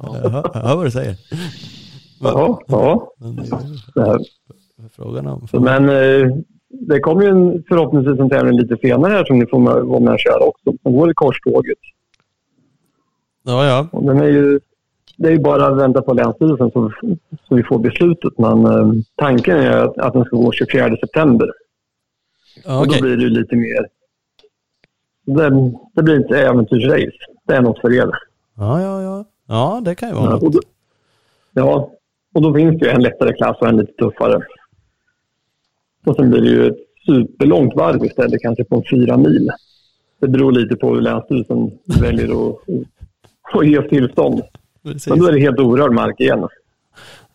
ja. Jag hör, vad du säger. Ja, ja. Frågan om... Men eh, det kommer ju en, förhoppningsvis en tävling lite senare här som ni får med, vara med och köra också. Som går i korståget. Ja, ja. Och den är ju, det är bara att vänta på Länsstyrelsen så, så vi får beslutet. Men eh, tanken är att, att den ska gå 24 september. ja Och då blir det lite mer... Det, det blir inte äventyrsrace. Det är något för er. Ja, ja, ja. Ja, det kan ju vara Ja, något. och då, ja, och då finns det ju en lättare klass och en lite tuffare. Och sen blir det ju ett superlångt varv istället, kanske på fyra mil. Det beror lite på hur Länsstyrelsen väljer att, att ge tillstånd. Precis. Men då är det helt orörd mark igen.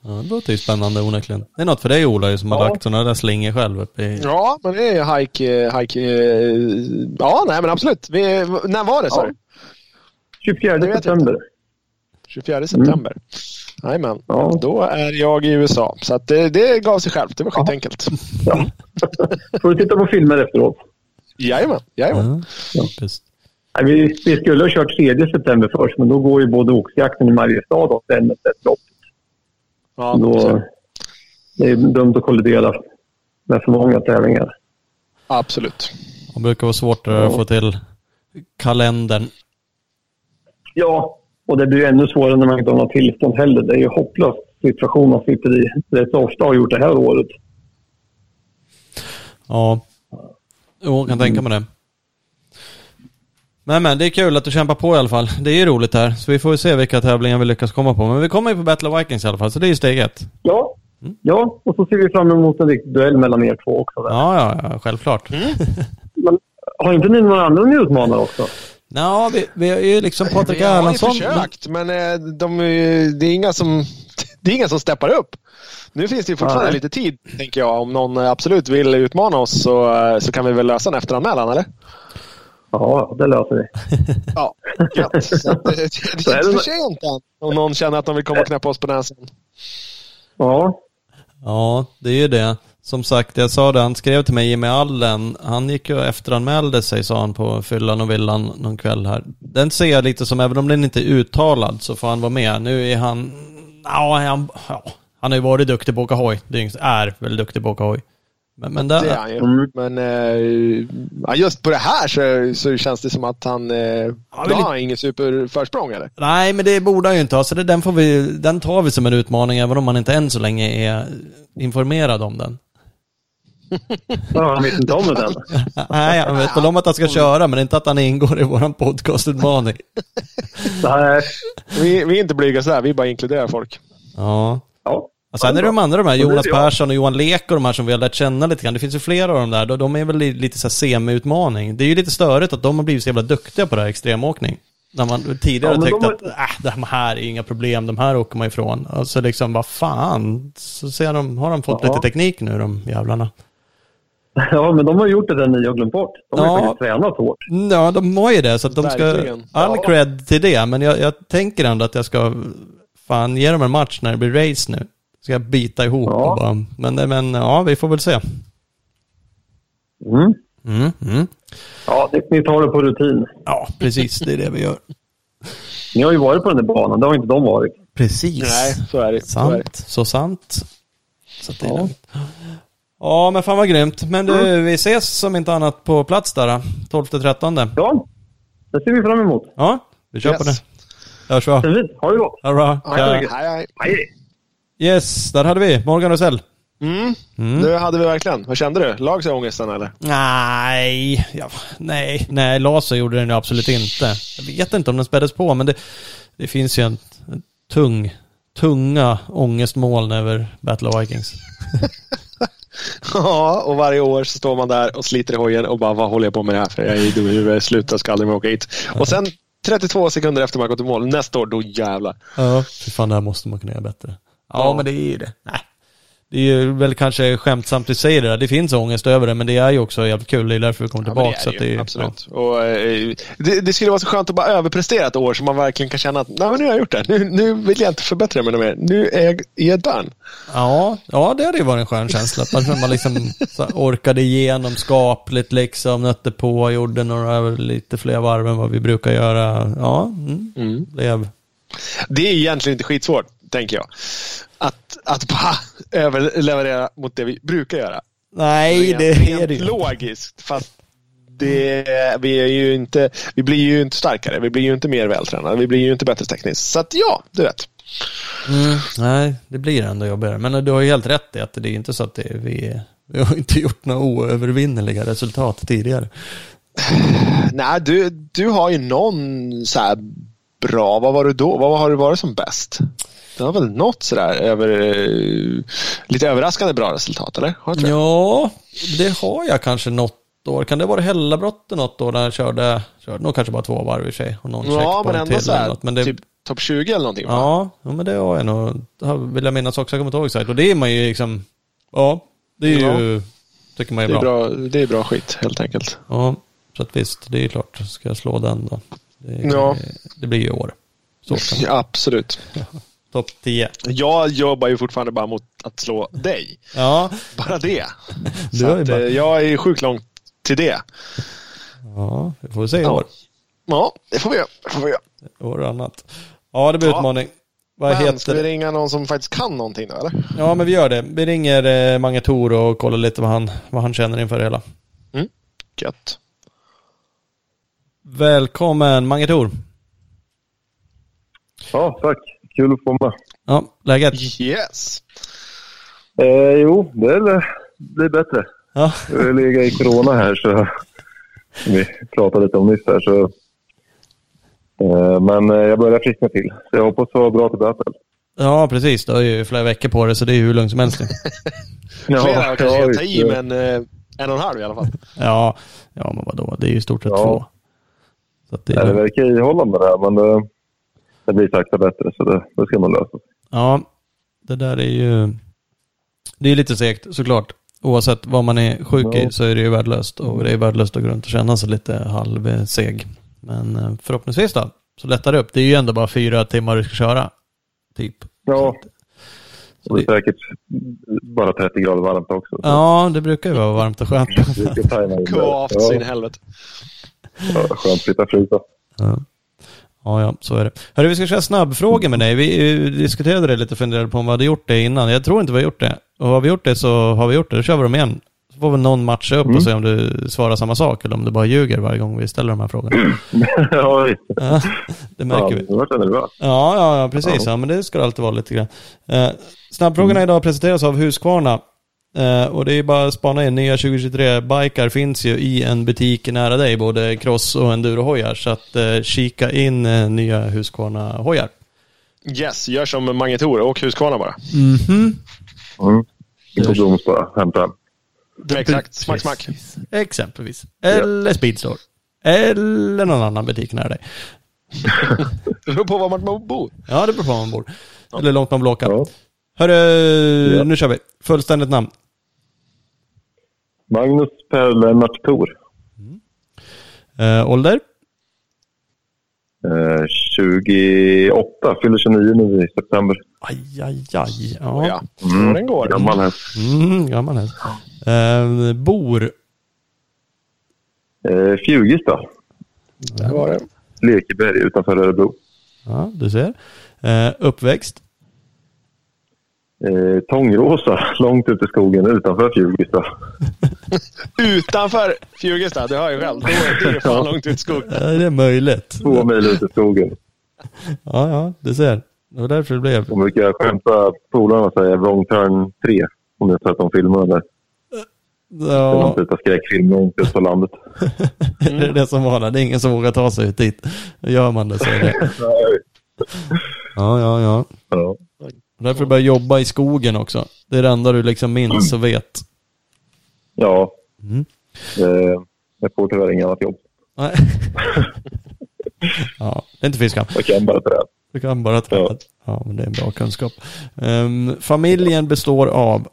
Ja, det låter ju spännande onekligen. Det är något för dig Ola som har Ja. lagt sådana där slingor själv uppe i... Ja, men det är hike... hike eh, ja, nej men absolut. Vi, när var det sa Ja. du? 24 Det vet jag september. 24 september. Jajamän. Ja. Då är jag i USA. Så att det, det gav sig självt. Det var skitenkelt. Ja. Får du titta på filmer efteråt. Jajamän. Jajamän. Ja. Just. Vi, vi skulle ha kört 3 september först, men då går ju både oxjakten i Mariestad och Vännäs ett lopp. Ja, Då, det är dumt att kollidera med för många tävlingar. absolut. Det brukar vara svårt att Ja. få till kalendern. Ja, och det blir ju ännu svårare när man inte har något tillstånd heller. Det är ju hopplös situation man sitter i. Rätt så ofta har gjort det här året. Ja. Jo, jag kan tänka mig det. Men men, det är kul att du kämpar på i alla fall. Det är ju roligt här. Så vi får ju se vilka tävlingar vi lyckas komma på. Men vi kommer ju på Battle of Vikings i alla fall, så det är ju steg ett. Ja, ja och så ser vi fram emot en riktig duell mellan er två också. Där. Ja, ja, ja självklart. Men har inte ni några andra ni utmanar också? Ja, vi, vi har ju liksom Patrik Vi har ju Erlandsson. försökt, men eh, de, det, är inga som, det är inga som steppar upp. Nu finns det ju fortfarande Nej. lite tid, tänker jag. Om någon eh, absolut vill utmana oss så, eh, så kan vi väl lösa en efteranmälan, eller? Ja, det löser vi. Ja, gött. Så eh, det är inte Så är det- för sent än. Om någon känner att de vill komma och knäppa oss på näsan. Ja, Ja, det är ju det. Som sagt, jag sa det, han skrev till mig, Jimmy Allen, han gick ju och efteranmälde sig, sa han på fyllan och villan någon kväll här. Den ser jag lite som, även om den inte är uttalad, så får han vara med. Nu är han, ja, han, ja, han har ju varit duktig på att åka hoj. Det är, ju- är väl duktig på att åka hoj. Men, men Det är där, han ju. Mm. Men eh, just på det här så, så känns det som att han... Eh, Ja, då har han ingen superförsprång, eller? nej, men det borde han ju inte ha. Så det, den, får vi, den tar vi som en utmaning, även om man inte än så länge är informerad om den. han vet inte om det. Nej, han vet väl om att han ska köra, men inte att han ingår i våran podcastutmaning. Nej. Vi, vi är inte blyga sådär, vi bara inkluderar folk. Ja. Ja. Och sen är det de andra, de här, Jonas. Persson och Johan Lek och de här som vi har lärt känna lite grann. Det finns ju flera av dem där. De- De är väl li- lite så här semi-utmaning. Det är ju lite störigt att de har blivit så jävla duktiga på det här extremåkning. När man tidigare Ja, tyckte de att äh, de här är inga problem, de här åker man ifrån. Och så liksom, vad fan. Så ser de, har de fått Ja. lite teknik nu de jävlarna. ja, men de har gjort det där ni har glömt bort. De har ju Ja. faktiskt tränat hårt. Ja, de har ju det, så att de ska... Verkligen. All cred till det, men jag, jag tänker ändå att jag ska fan ge dem en match när det blir race nu. Ska jag bita ihop Ja. och bara... Men, men ja, vi får väl se. Mm. Mm, mm. Ja, ni, ni tar det på rutin. Ja, precis. Det är det vi gör. Ni har ju varit på den där banan, det har inte de varit. Precis. Nej, så är det. Så är det. Sant. Så sant. Så att det är Ja. Ja, men fan vad grymt. Men du, vi ses som inte annat på plats där. 12-13. Ja, det ser vi fram emot. Ja, vi kör Yes. på det. Hörs vi. Ha det gott. Ha det bra. Hej, hej. Hej. Yes, där hade vi Morgan Rosell. Mm. Mm. Det hade vi verkligen. Vad kände du? Lag sig ångesten eller? Nej, ja, nej, nej, laser gjorde den ju absolut inte. Jag vet inte om den späddes på, men det, det finns ju en, en tung, tunga ångestmoln över Battle of Vikings. Ja, och varje år så står man där och sliter i hojen och bara vad håller jag på med det här för? Jag är dum i huvudet, sluta, ska aldrig mer åka hit. Och sen 32 sekunder efter man gått i mål, nästa år, då jävlar. Ja, fy fan, det här måste man kunna göra bättre. Ja, Ja. men det är ju det. Nej. Det är ju väl kanske skämtsamt du säger det där. Det finns ångest över det, men det är ju också jävligt kul. Det är därför vi kommer Ja, tillbaka. det så är att det det ju, är, absolut. Och, eh, det, det skulle vara så skönt att bara överprestera ett år så man verkligen kan känna att Nej, men nu har jag gjort det. Nu, nu vill jag inte förbättra mig mer. Nu är jag, är jag done. Ja, ja, det hade ju varit en skön känsla. Att man, man liksom orkade igenom skapligt liksom, nötte på, gjorde några lite fler varv än vad vi brukar göra. Ja, mm, Mm. Det är egentligen inte skitsvårt, tänker jag. Att, att bara överleverera mot det vi brukar göra. Nej, Rent- det är det ju. logiskt, fast det, vi, är ju inte, vi blir ju inte starkare, vi blir ju inte mer vältränade, vi blir ju inte bättre tekniskt. Så att ja, du vet. Mm, nej, det blir ändå jobbigare. Men du har ju helt rätt i att det är inte så att det vi, vi har inte gjort några oövervinnerliga resultat tidigare. Nej, du, du har ju någon så här bra, vad var du då? Vad har du varit som bäst? Det har väl något sådär över, eh, lite överraskande bra resultat, eller? Ja, det har jag kanske något år. Kan det vara Hällabrottet något år när jag körde, körde nog kanske bara två varv i sig. Och någon ja, men ändå såhär, något, men det, typ topp 20 eller någonting? Ja, ja, men det har jag nog, det vill jag minnas också, jag kommer inte ihåg. Och det är man ju liksom, ja, det är ja. ju, tycker man är, det är bra. bra. Det är bra skit, helt enkelt. Ja, så att visst, det är klart, ska jag slå den då? Det, ja. det blir ju år. Så ja, absolut. Topp 10. Jag jobbar ju fortfarande bara mot att slå dig. Ja. Bara det. Så att, bara... eh, jag är sjukt långt till det. Ja, det får vi se i ja. år. Ja, det får vi göra. Det får vi göra. År och annat. Ja, det blir ja. utmaning. Vad men, heter ska vi ringa någon som faktiskt kan någonting då, eller? Ja, men vi gör det. Vi ringer eh, Mange Tor och kollar lite vad han, vad han känner inför det hela. Mm, gött. Välkommen Mange Tor. Ja, tack. Kul att få med. Ja, läget? Yes. Eh, jo, det är, det är bättre. Ja. Jag har legat i corona här, så vi pratade lite om nyss här. Så, eh, men jag börjar friskna till, så jag hoppas vara bra till böter. Ja, precis. Du har ju flera veckor på det, så det är ju hur lugnt som helst. ja, flera kanske jag tar i, men eh, en och en halv i alla fall. Ja, ja men vadå? Det är ju i stort sett ja. två. Så det, är... det verkar ihållande det här, men det, blir sakta bättre, så det, det ska man lösa. Ja, det där är ju... Det är lite segt såklart. Oavsett vad man är sjuk ja. i så är det ju värdelöst. Och det är värdelöst att gå runt och känna sig lite halvseg. Men förhoppningsvis då, så lättar det upp. Det är ju ändå bara fyra timmar du ska köra. Typ. Ja. Så det är säkert bara 30 grader varmt också. Så. Ja, det brukar ju vara varmt och skönt. Kvavt så in i helvete. Ja, skönt att slippa frysa. Ja. Ja, ja, så är det. Hörru, vi ska köra snabbfrågor med dig. Vi diskuterade det lite och funderade på om vi hade gjort det innan. Jag tror inte vi har gjort det. Och har vi gjort det så har vi gjort det. Då kör vi dem igen. Så får väl någon matcha upp mm. och se om du svarar samma sak eller om du bara ljuger varje gång vi ställer de här frågorna. ja, ja, det märker ja, vi. Det var bra. Ja, ja, ja, precis. Ja. ja. men det ska det alltid vara lite grann. Eh, snabbfrågorna mm. idag presenteras av Husqvarna. Uh, och det är bara att spana in. Nya 2023 bikar finns ju i en butik nära dig. Både cross och enduro-hojar. Så att uh, kika in uh, nya Husqvarna-hojar. Yes, gör som Mange Tor. Åk Husqvarna bara. Mhm. Mm mm. In på bara. Hämta hem. Exakt. Smack, smack. Exempelvis. Eller ja. Speedstore. Eller någon annan butik nära dig. det beror på var man bor. Ja, det beror på var man bor. Ja. Eller långt man vill åka. Ja. Hörru, ja. nu kör vi. Fullständigt namn. Magnus Per Lennart Thor. Mm. Uh, ålder? Uh, 28, fyller 29 nu i september. Aj, aj, aj. Ja. ja. Mm. Den går. Gammal häst. Mm, gammal häst. Uh, bor? Uh, Fjugesta. Där var det. Lekeberg utanför Örebro. Ja, du ser. Uh, uppväxt? Eh, Tångrosa, långt ute i skogen utanför Fjugesta. utanför Fjugesta? Det hör jag själv. Det är, fan långt ut i skogen. Ja, det är möjligt. Två mil ut i skogen. Ja, ja, du ser. Det var därför det blev. Och brukar jag skämta polarna och säga wrong turn 3. Om ni har sett de filmerna där. Ja. Det är någon typ av skräckfilm långt ut på landet. Mm. det är det som var. Det är ingen som vågar ta sig ut dit. Gör man det så är det. ja, ja, ja. ja. Därför börja jobba i skogen också. Det är det enda du liksom minns och vet. Ja. Mm. Eh, jag får tyvärr inget annat jobb. Nej. ja, det är inte fiskam. Jag kan bara träd. Du kan bara träd. Ja. ja, men det är en bra kunskap. Um, familjen består av?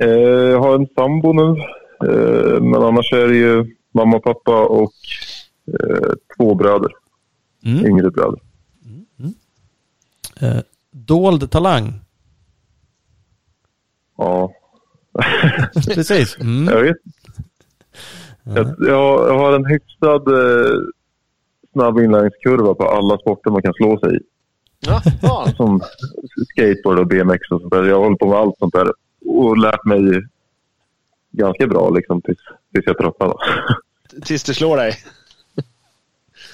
Eh, jag har en sambo nu. Eh, men annars är det ju mamma, pappa och två bröder. Mm. Yngre bröder. Eh, dold talang. Ja. Precis. Mm. Jag vet. Jag, jag, har en hyfsad eh, snabb inlärningskurva på alla sporter man kan slå sig i. Ja. Som skateboard och BMX och sånt där. Jag håller på med allt sånt där och lärt mig ganska bra liksom tills, tills jag tröttnar. då. Tills det slår dig.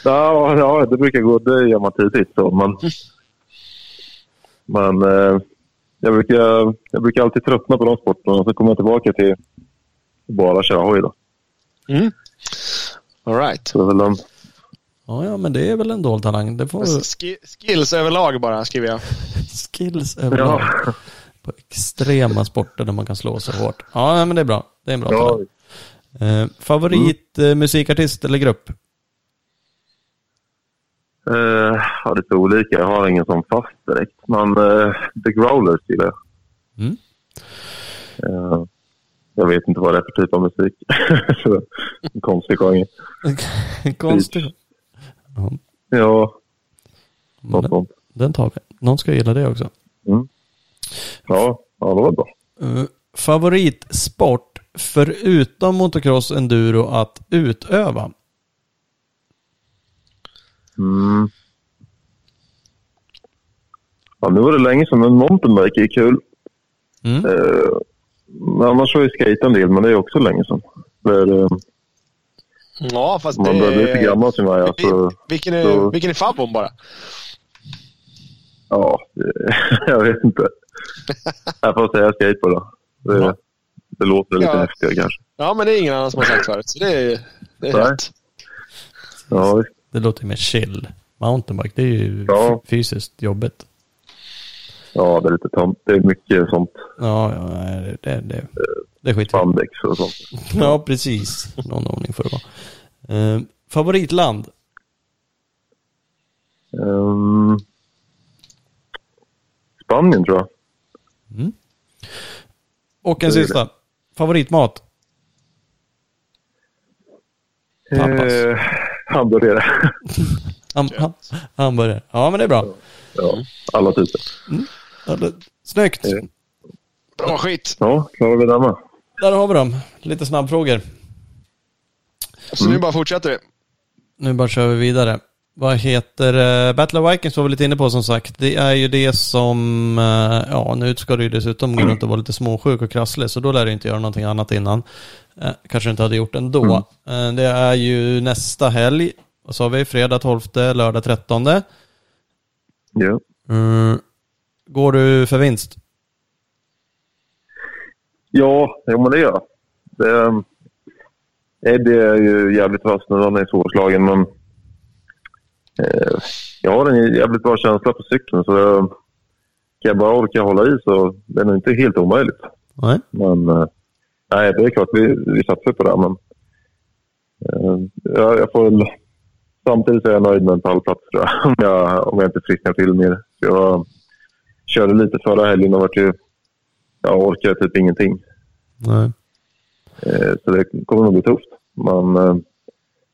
Ja, ja, det brukar gå. Det gör man tidigt. Så. Men, men eh, jag, brukar, jag brukar alltid tröttna på de sporterna och så kommer jag tillbaka till bara köra hoj. Då. Mm. All right. Så väl de, Ja, ja, men det är väl en dold talang. Det får Ski- Skills överlag bara, skriver jag. skills överlag. ja, På extrema sporter där man kan slå så hårt. Ja, men det är bra. Det är en bra ja, talang. Eh, favorit eh, musikartist eller grupp? Eh, ja, det är så olika. Jag har ingen som fast direkt. Men eh, The Growlers gillar jag. Mm. Eh, jag vet inte vad det är för typ av musik. En konstig genre. Konstigt. Ja, Ja, men något den, sånt. den tar vi. Någon ska gilla det också. Mm. Ja, ja, det var bra. Uh, favoritsport förutom motocross enduro att utöva? Mm. Ja, nu var det länge sedan, men mountainbike är kul. Mm. Eh, men annars har jag skejtat en del, men det är också länge sedan. För, eh, Ja, fast man det... börjar bli lite gammal som jag är. Så, Vilken är, så- vilken är favvon bara? ja, jag vet inte. Jag får säga skateboard då. Det, Ja. det låter lite Ja. häftigare kanske. Ja, men det är ingen annan som har sagt förut. Så det är, det är rätt. Ja, visst. Det låter ju mer chill. Mountainbike, det är ju Ja. fysiskt jobbigt. ja, det är lite tomt. Det är mycket sånt. Ja, ja det, det, det är skit. Spandex och sånt. Ja, precis. Någon ordning får det vara. Eh, favoritland? Ehm, Spanien tror jag. Och en Det sista. Favoritmat? Pappas. Eh, hamburgare. Ham, ham, hamburgare. Ja, men det är bra. ja, alla typer. Ja, det- Snyggt. Ja. Bra skit. Ja, klarar vi med. Där har vi dem. Lite snabbfrågor. Så nu bara fortsätter vi. Nu bara kör vi vidare. Vad heter uh, Battle of Vikings var vi lite inne på som sagt. Det är ju det som, eh, ja nu ska du ju dessutom gå runt och vara lite småsjuk och krasslig så då lär du inte göra någonting annat innan. Eh, kanske du inte hade gjort ändå. Eh, det är ju nästa helg. Vad sa vi? Fredag 12, lördag 13. Ja. Mm. Går du för vinst? Ja, jo, men det gör jag. Det, ehm, Eddie är ju jävligt vass nu. Han är svårslagen, men eh, jag har en jävligt bra känsla på cykeln. Så eh, kan jag bara orka hålla i så det är nog inte helt omöjligt. Nej. Men eh, nej, det är klart vi, vi satsar på det. Men, eh, jag, jag får väl, samtidigt är jag nöjd med en pallplats tror jag. Om jag, om jag inte frisknar till mer. Så jag körde lite förra helgen och vart ju, jag orkade typ ingenting. Nej. Eh, Så det kommer nog bli tufft. Men, eh,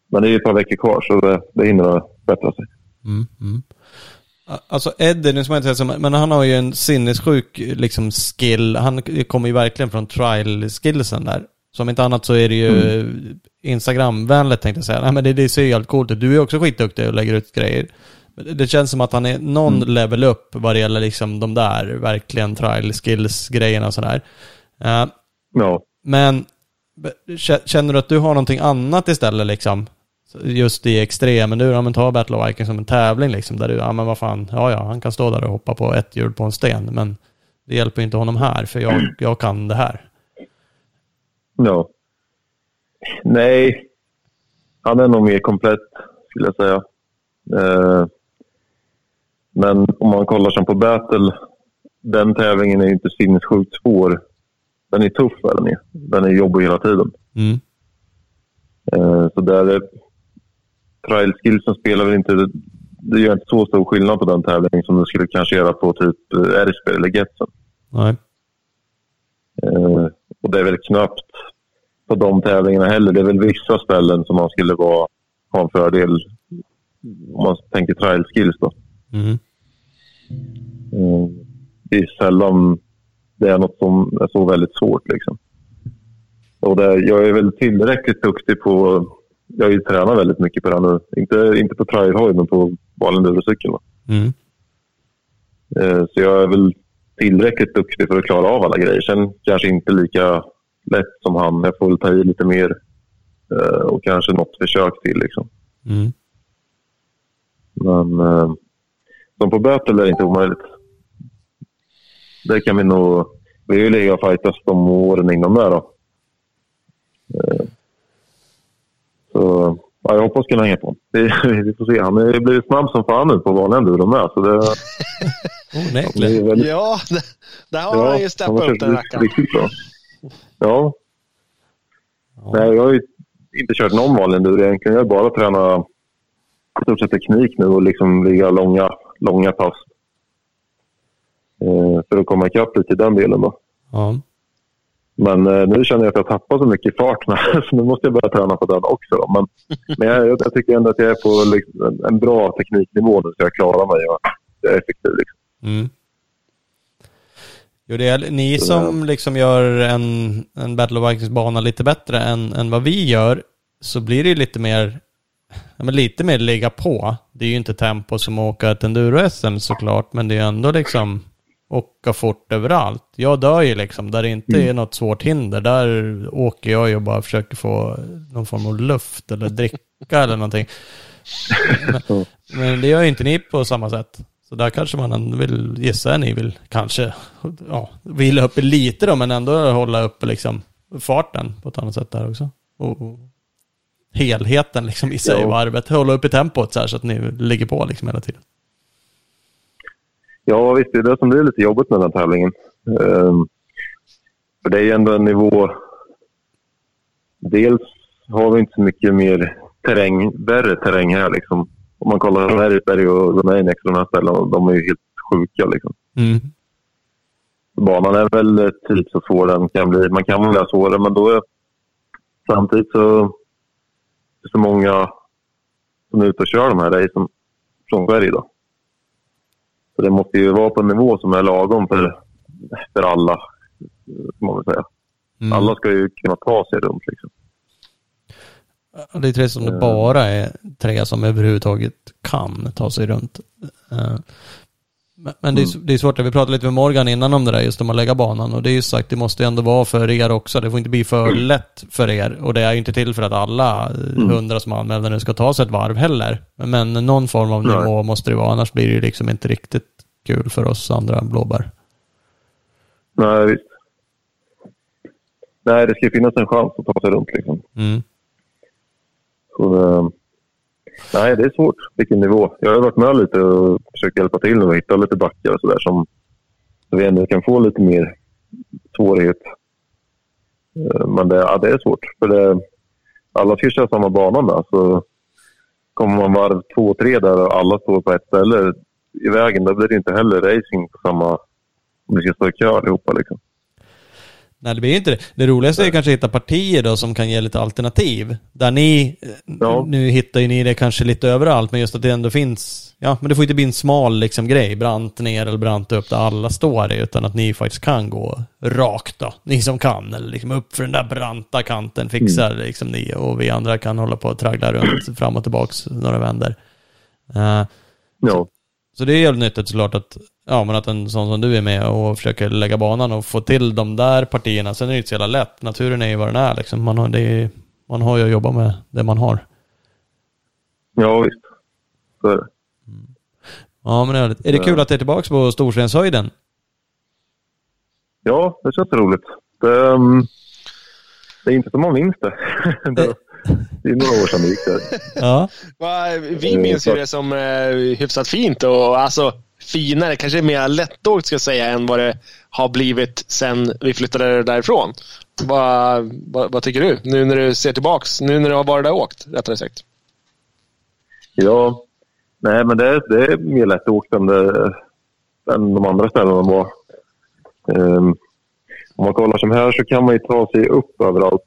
men det är ju ett par veckor kvar så det, det hinner bättra sig. Mm, mm. Alltså Eddie, nu ska man inte säga så, men han har ju en sinnessjuk liksom skill. Han kommer ju verkligen från trial-skillsen där. Som inte annat så är det ju Instagram-vänligt tänkte jag säga. Nej men det, det ser ju helt coolt ut. Du är också skitduktig och lägger ut grejer. Det- känns som att han är någon level upp vad det gäller liksom de där verkligen trial-skills-grejerna och sådär. Eh, Ja. men känner du att du har någonting annat istället liksom? Just i extrem, men du, ja men ta Battle of Vikings som en tävling liksom, där du, ja men vad fan, ja ja, han kan stå där och hoppa på ett hjul på en sten, men det hjälper inte honom här, för jag, jag kan det här. ja. Nej, han är nog mer komplett skulle jag säga. Eh, men om man kollar som på Battle, den tävlingen är ju inte sinnessjukt svår. Den är tuff är den är. Den är jobbig hela tiden. Mm. Eh, Så där trial skillsen spelar väl inte... Det gör inte så stor skillnad på den tävlingen som det skulle kanske göra på typ eh, Erisberg eller Getsen. Nej. Eh, Och det är väl knappt på de tävlingarna heller. Det är väl vissa ställen som man skulle vara, ha en fördel om man tänker trial skills då. Mm. Eh, Det är sällan det är något som är så väldigt svårt liksom. Och det, jag är väl tillräckligt duktig på... Jag har ju tränat väldigt mycket på det här nu. Inte, inte på trialhoj, men på vanlig endurocykel. då. Mm. Eh, Så jag är väl tillräckligt duktig för att klara av alla grejer. Sen kanske inte lika, lätt som han. Jag får väl ta i lite mer eh, och kanske något försök till. Liksom. Mm. Men eh, som på böter är det inte omöjligt. Det kan vi nog... Vi har ju legat och fightats de åren innan där. Då. Så ja, jag hoppas kunna hänga på vi, får se. Han har blivit snabb som fan nu på vanliga enduro med. Så det, Onekligen. väldigt, Ja, där har han ju steppat upp den rackaren. riktigt bra. Ja. Ja. Nej, jag har ju inte kört någon vanlig enduro egentligen. Jag har bara tränat i stort sett teknik nu och liksom ligga långa, långa pass. Eh, för att komma ikapp lite i den delen då. Ja. Men eh, nu känner jag att jag tappar så mycket fart så nu måste jag börja träna på den också. Då. Men, men jag, jag, tycker ändå att jag är på liksom, en, bra tekniknivå nu så jag klarar mig och jag är effektiv. Liksom. Mm. Jo, det är ni som liksom gör en, en Battle of Vikings-bana lite bättre än, än vad vi gör, så blir det ju lite mer, men lite mer ligga på. Det är ju inte tempo som att åka ett enduro-SM såklart, men det är ändå liksom åka fort överallt. Jag dör ju liksom, där det inte är något svårt hinder, där åker jag ju och bara försöker få någon form av luft eller dricka eller någonting. Men, men det gör ju inte ni på samma sätt. Så där kanske man vill, gissa ni vill kanske, ja, vila uppe lite då, men ändå hålla uppe liksom farten på ett annat sätt där också. Och, och helheten liksom i sig, Ja. varvet, hålla uppe tempot så här så att ni ligger på liksom hela tiden. Ja, visst. Det är det som blir lite jobbigt med den här tävlingen. Ehm, för det är ju ändå en nivå... Dels har vi inte så mycket mer terräng, värre terräng här. Liksom. Om man kollar Bergsberg och Romaniax och de här ställena, de är ju helt sjuka. Liksom. Mm. Banan är väl eh, typ så svår den kan bli. Man kan väl svårare, men då är samtidigt så det är så många som är ute och kör de här racen från Sverige. Då. Så det måste ju vara på en nivå som är lagom för, för alla. Man väl säga. Mm. Alla ska ju kunna ta sig runt. Liksom. Det är tre som det bara är tre som överhuvudtaget kan ta sig runt. Eh, Men, men det, är, det är svårt, vi pratade lite med Morgan innan om det där, just om att lägga banan. Och det är ju sagt, det måste ju ändå vara för er också. Det får inte bli för lätt för er. Och det är ju inte till för att alla hundra som anmäler nu ska ta sig ett varv heller. Men någon form av Nej. nivå måste det vara, annars blir det ju liksom inte riktigt kul för oss andra blåbär. Nej, visst. Nej, det ska ju finnas en chans att ta sig runt. Liksom. Mm. Så, eh, nej, det är svårt. Vilken nivå. Jag har varit med lite och försökt hjälpa till nu och hitta lite backar och sådär som så vi ändå kan få lite mer svårighet. Eh, men det, ja, det är svårt. För det, alla ska köra samma bana med. Så kommer man varv två, tre där och alla står på ett ställe i vägen, då blir det inte heller racing på samma... Om vi ska stå i kö allihopa. Liksom. Nej, det blir ju inte det. Det roligaste är kanske att hitta partier då som kan ge lite alternativ. Där ni, eh, Ja. nu hittar ju ni det kanske lite överallt, men just att det ändå finns, ja, men det får inte bli en smal liksom grej, brant ner eller brant upp där alla står i, utan att ni faktiskt kan gå rakt då. Ni som kan, eller liksom upp för den där branta kanten fixar liksom ni och vi andra kan hålla på och traggla runt fram och tillbaks några vändor. Eh, Ja. så det är jävligt nyttigt såklart att, ja, men att en sån som du är med och försöker lägga banan och få till de där partierna. Sen är det inte så jävla lätt. Naturen är ju vad den är liksom. Man har, det är, man har ju att jobba med det man har. ja, visst. Så är det. Ja, men det är, härligt. är det kul att det är tillbaka på Storstenshöjden? Ja, det känns roligt. Det, um, det är inte som man minns det. det, det är några år sedan det gick där. Ja. Vi Mm, minns ju så- det som eh, hyfsat fint och alltså finare, kanske mer lättåkt ska jag säga än vad det har blivit sen vi flyttade därifrån. Vad, vad, vad tycker du? Nu när du ser tillbaks, nu när du har varit där och åkt, rättare sagt. Ja, nej men det, är- det är mer lättåkt än, det, än de andra ställena var. Um, om man kollar som här så kan man ju ta sig upp överallt.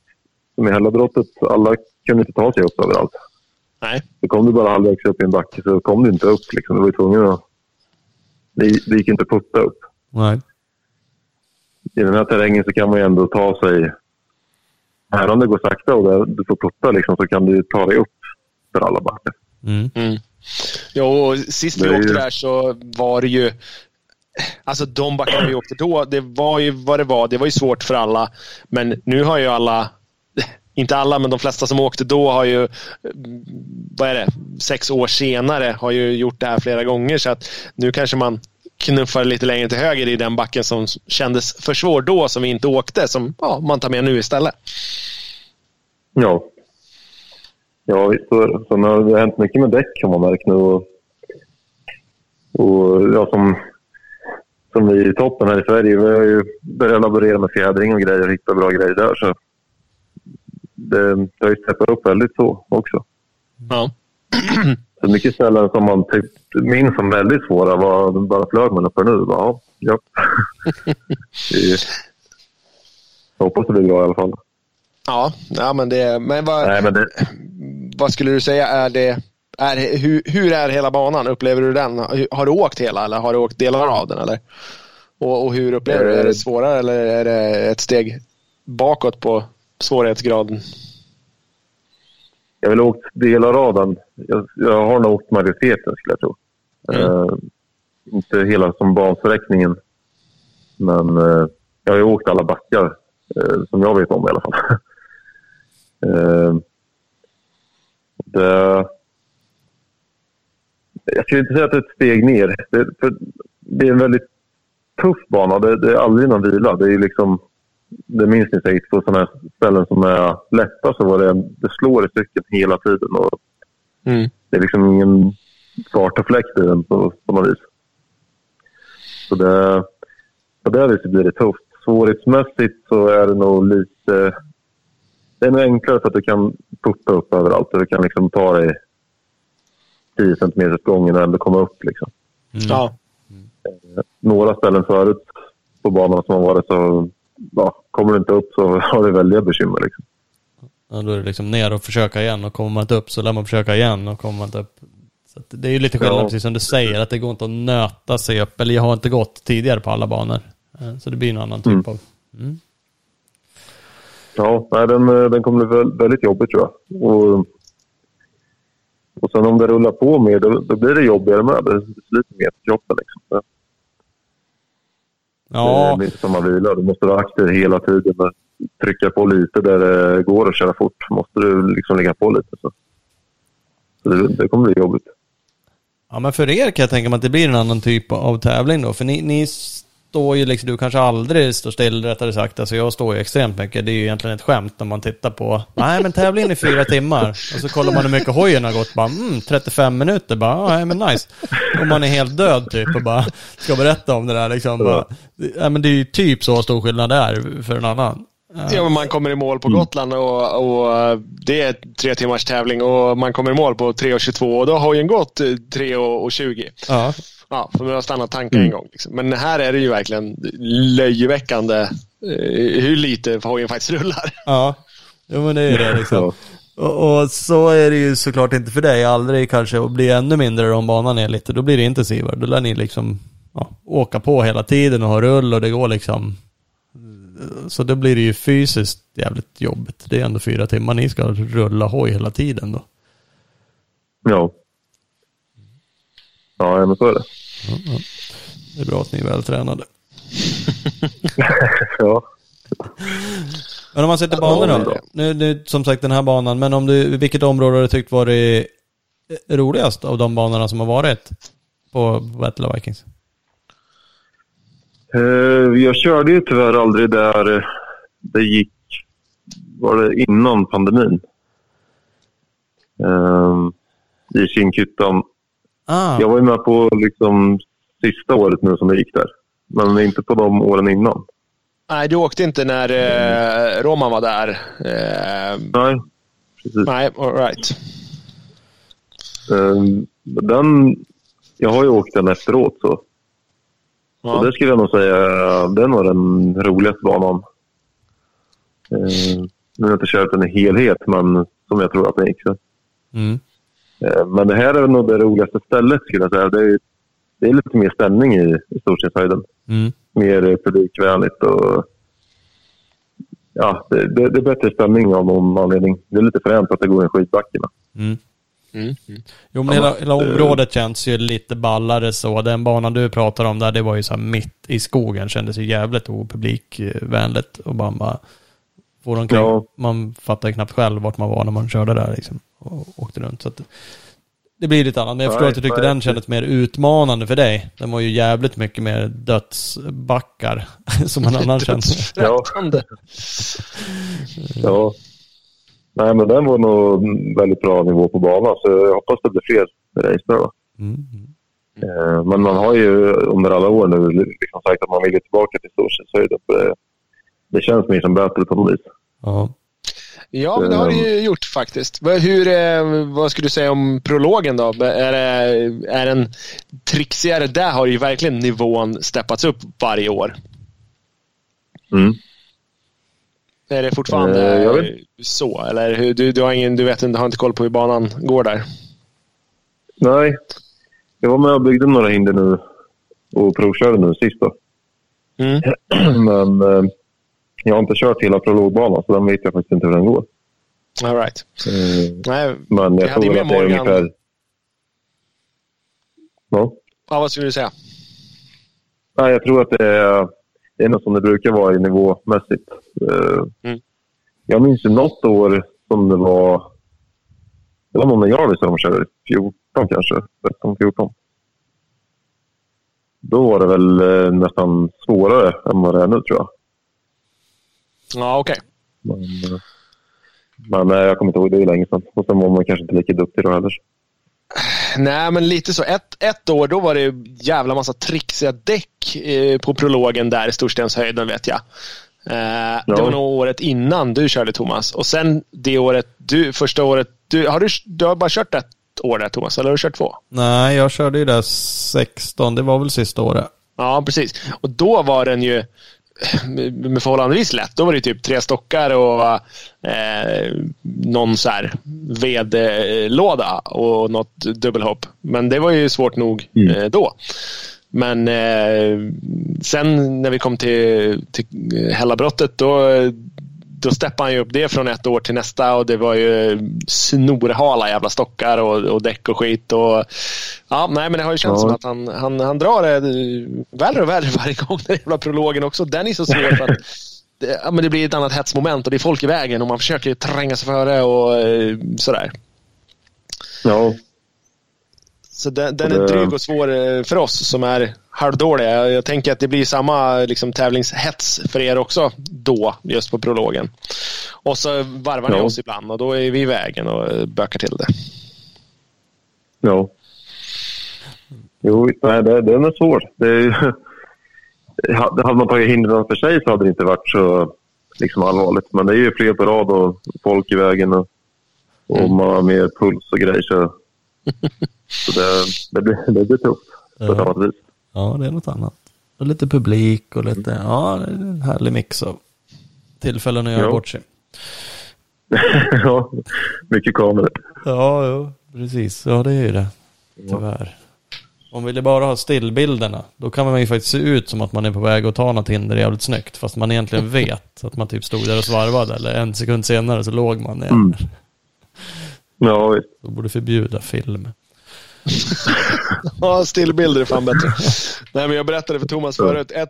Som i Hällabrottet, alla kunde inte ta sig upp överallt. Nej. Så kom du bara halvvägs upp i en backe så kom du inte upp. Liksom. Du var ju tvungen att... Det, det gick inte att putta upp. Nej. I den här terrängen så kan man ju ändå ta sig... Även om det går sakta och där du får putta liksom, så kan du ta dig upp för alla backar. Mm. Mm. Jo, och sist vi åkte ju- där så var det ju alltså de backarna vi åkte då, det var ju vad det var. Det var ju svårt för alla. Men nu har ju alla, inte alla, men de flesta som åkte då har ju, vad är det, sex år senare har ju gjort det här flera gånger. Så att nu kanske man knuffar lite längre till höger i den backen som kändes för svår då, som vi inte åkte, som ja, man tar med nu istället. Ja. Ja, visst så det. Har hänt mycket med däck har man märkt nu. Och, och ja, som, som vi i toppen här i Sverige, vi har ju börjat laborera med fjädring och grejer och hitta bra grejer där. Så det, det har ju steppat upp väldigt så också. Ja. Så mycket ställen som man typ minns som väldigt svåra var bara flög man upp för nu. Bara, ja, Jag hoppas det blir bra i alla fall. Ja, ja men det... Men vad, Nej, men det, vad skulle du säga är det... Är, hur, hur är hela banan? Upplever du den? Har du åkt hela eller har du åkt delar av den? Eller? Och, och hur upplever du det? Är det svårare eller är det ett steg bakåt på svårighetsgraden? jag vill ha åkt delar av den. Jag, jag har nog åkt majoriteten skulle jag tro. Mm. Eh, inte hela som bansträckningen. Men eh, jag har ju åkt alla backar eh, som jag vet om i alla fall. det, jag skulle inte säga att det är ett steg ner. Det, för det är en väldigt tuff bana. Det, det är aldrig någon vila. Det är liksom det minns ni säkert på sådana här ställen som är lätta så var det, det slår i stycken hela tiden. Och Mm. det är liksom ingen fart och fläkt i den på, på något vis. Så det, på det viset blir det tufft. Svårighetsmässigt så är det nog lite... Det är nog enklare för att du kan putta upp överallt. Du kan liksom ta dig 10 centimeter åt gången och ändå komma upp. Liksom. Mm. Ja. Några ställen förut på banan som har varit så... Ja, kommer du inte upp så har du väldiga bekymmer. Liksom. Ja, då är det liksom ner och försöka igen och kommer man inte upp så lär man försöka igen och kommer man inte upp. Så det är ju lite skillnad, Ja. precis som du säger, att det går inte att nöta sig upp. Eller jag har inte gått tidigare på alla banor. Eh, Så det blir en annan typ Mm. av... Mm. Ja, nej, den, eh, den kommer bli väl- väldigt jobbig tror jag. Och, och sen om det rullar på mer, då, då blir det jobbigare med. Det sliter mer på kroppen. Liksom. Det Ja, blir inte som man vilar. Du måste vara aktiv hela tiden. och Trycka på lite där det går att köra fort. måste du liksom ligga på lite. Så, så det, det kommer bli jobbigt. ja, men för er kan jag tänka mig att det blir en annan typ av tävling då. För ni, ni står ju liksom, du kanske aldrig står still rättare sagt. Alltså jag står ju extremt mycket. Det är ju egentligen ett skämt när man tittar på, nej men tävlingen är fyra timmar. Och så kollar man hur mycket hojen har gått, bara mm, 35 minuter, bara, nej men nice. Och man är helt död typ och bara ska berätta om det där liksom. Bara, ja, men det är ju typ så stor skillnad det är för en annan. Ja, man kommer i mål på Gotland och, och det är tre timmars tävling och man kommer i mål på 3.22 och då har ju gått eh, 3.20. Ja. Ja, för man har stannat tanka en gång. Liksom. Men här är det ju verkligen löjeväckande eh, hur lite hojen faktiskt rullar. Ja, jo, men det är ju det liksom. Ja. Och, och så är det ju såklart inte för dig. Aldrig kanske och blir ännu mindre om banan är lite. Då blir det intensivare. Då lär ni liksom ja, åka på hela tiden och ha rull och det går liksom. Så då blir det ju fysiskt jävligt jobbigt. Det är ändå fyra timmar ni ska rulla hoj hela tiden då. Ja. Ja, men så är det. Det är bra att ni är vältränade. Ja. Men om man sätter banor då? Nu, nu, som sagt den här banan, men om du, vilket område har du tyckt varit roligast av de banorna som har varit på Battle of Vikings? Eh, Jag körde ju tyvärr aldrig där eh, det gick, var det innan pandemin? Eh, I Kinkyttan. Ah, Jag var ju med på liksom sista året nu som det gick där. Men inte på de åren innan. Nej, du åkte inte när eh, Roman var där. Eh, Nej, precis. nej, all right. Eh, Den, jag har ju åkt den efteråt så. Och Ja. det skulle jag nog säga, den var den roligaste banan. Eh, nu har jag inte kört den i helhet, men som jag tror att den gick. Så. mm. Eh, Men det här är nog det roligaste stället skulle jag säga. Det är, det är lite mer stämning i, i Storstenshöjden. Mm. Mer publikvänligt och ja, det, det, det är bättre stämning av någon anledning. Det är lite fränt att det går en skidbacke. Mm. Mm. Mm. Jo men hela, hela området känns ju lite ballare så. Den banan du pratar om där, det var ju så här mitt i skogen. Kändes ju jävligt opublikvänligt. Och bara, bara får omkring. Ja. Man fattar ju knappt själv vart man var när man körde där liksom. Och åkte runt. Så att, det blir lite annat. Men jag förstår att du tyckte nej. den kändes mer utmanande för dig. Den var ju jävligt mycket mer dödsbackar. som en annan kände. Dödsfrätande. Ja. Nej, men den var nog väldigt bra nivå på banan, så jag hoppas det blir fler race där. Mm. Eh, Men man har ju under alla år nu liksom sagt att man vill tillbaka till Storstadshöjden. Det, känns mer som battle på något vis. Ja. Ja, men det har det ju gjort faktiskt. Vad- Hur, eh, vad skulle du säga om prologen då? Är, det, är den trixigare? Där har ju verkligen nivån steppats upp varje år. Mm. Är det fortfarande Eh, jag vet- så? Eller du, du, har ingen, du vet inte, har inte koll på hur banan går där? Nej, jag var med och byggde några hinder nu och provkörde nu sist. Då. Mm. Men eh, jag har inte kört hela prologbanan, så den vet jag faktiskt inte hur den går. All right. Eh, Nej, Men jag tror att det är ungefär... Ja. ja, vad skulle du säga? Nej, jag tror att det är, det är något som det brukar vara i nivåmässigt. Eh, Mm. Jag minns ju något år som det var... Det var någon med Jarvis som körde 14 kanske. 13, 14. Då var det väl eh, nästan svårare än vad det är nu tror jag. Ja, okej. Men, eh, men nej, jag kommer inte ihåg. Det är ju länge sedan. Och sen var man kanske inte lika duktig då heller. Nej, men lite så. Ett, ett år då var det jävla massa trixiga däck eh, på prologen där i Storstenshöjden vet jag. Eh, Det var nog året innan du körde Thomas. Och sen det året, du, första året, du, har du, du har bara kört ett år där Thomas, eller har du kört två? Nej, jag körde ju där 16. Det var väl sista året. Ja, precis. Och då var den ju med med förhållandevis lätt. Då var det typ tre stockar och eh, någon så här vedlåda och något dubbelhopp. Men det var ju svårt nog Mm. eh, då. Men eh, sen när vi kom till, till Hällabrottet då, då steppade han ju upp det från ett år till nästa och det var ju snorhala jävla stockar och, och däck och skit. Och, ja, nej, men det har ju känts Ja. som att han, han, han drar det värre och värre varje gång. Den jävla prologen också. Den är så svår för att det, ja, men det blir ett annat hetsmoment och det är folk i vägen och man försöker tränga sig före och eh, sådär. Ja, Så den, den är dryg och svår eh, för oss som är halvdåliga. Jag, jag tänker att det blir samma liksom, tävlingshets för er också då, just på prologen. Och så varvar ni Ja. oss ibland och då är vi i vägen och bökar till det. ja. Jo, nej, det, den är svår. Det är, ju- hade man tagit hindren för sig så hade det inte varit så liksom, allvarligt. Men det är ju fler på rad och folk i vägen och, och Mm. man har mer puls och grejer. Så, så det, det, blir, det blir tufft på ett annat vis. Ja, det är något annat. Och lite publik och lite, ja, det är en härlig mix av tillfällen att göra Ja. bort sig. ja, mycket kameror. Ja, ja, precis. Ja, det är ju det. Tyvärr. Om vi bara ha stillbilderna, då kan man ju faktiskt se ut som att man är på väg att ta något hinder jävligt snyggt. Fast man egentligen vet att man typ stod där och svarvade. Eller en sekund senare så låg man ner. Mm. Ja, visst. Då borde förbjuda film. Ja, stillbilder är fan bättre. Nej, men jag berättade för Thomas förut. Ett,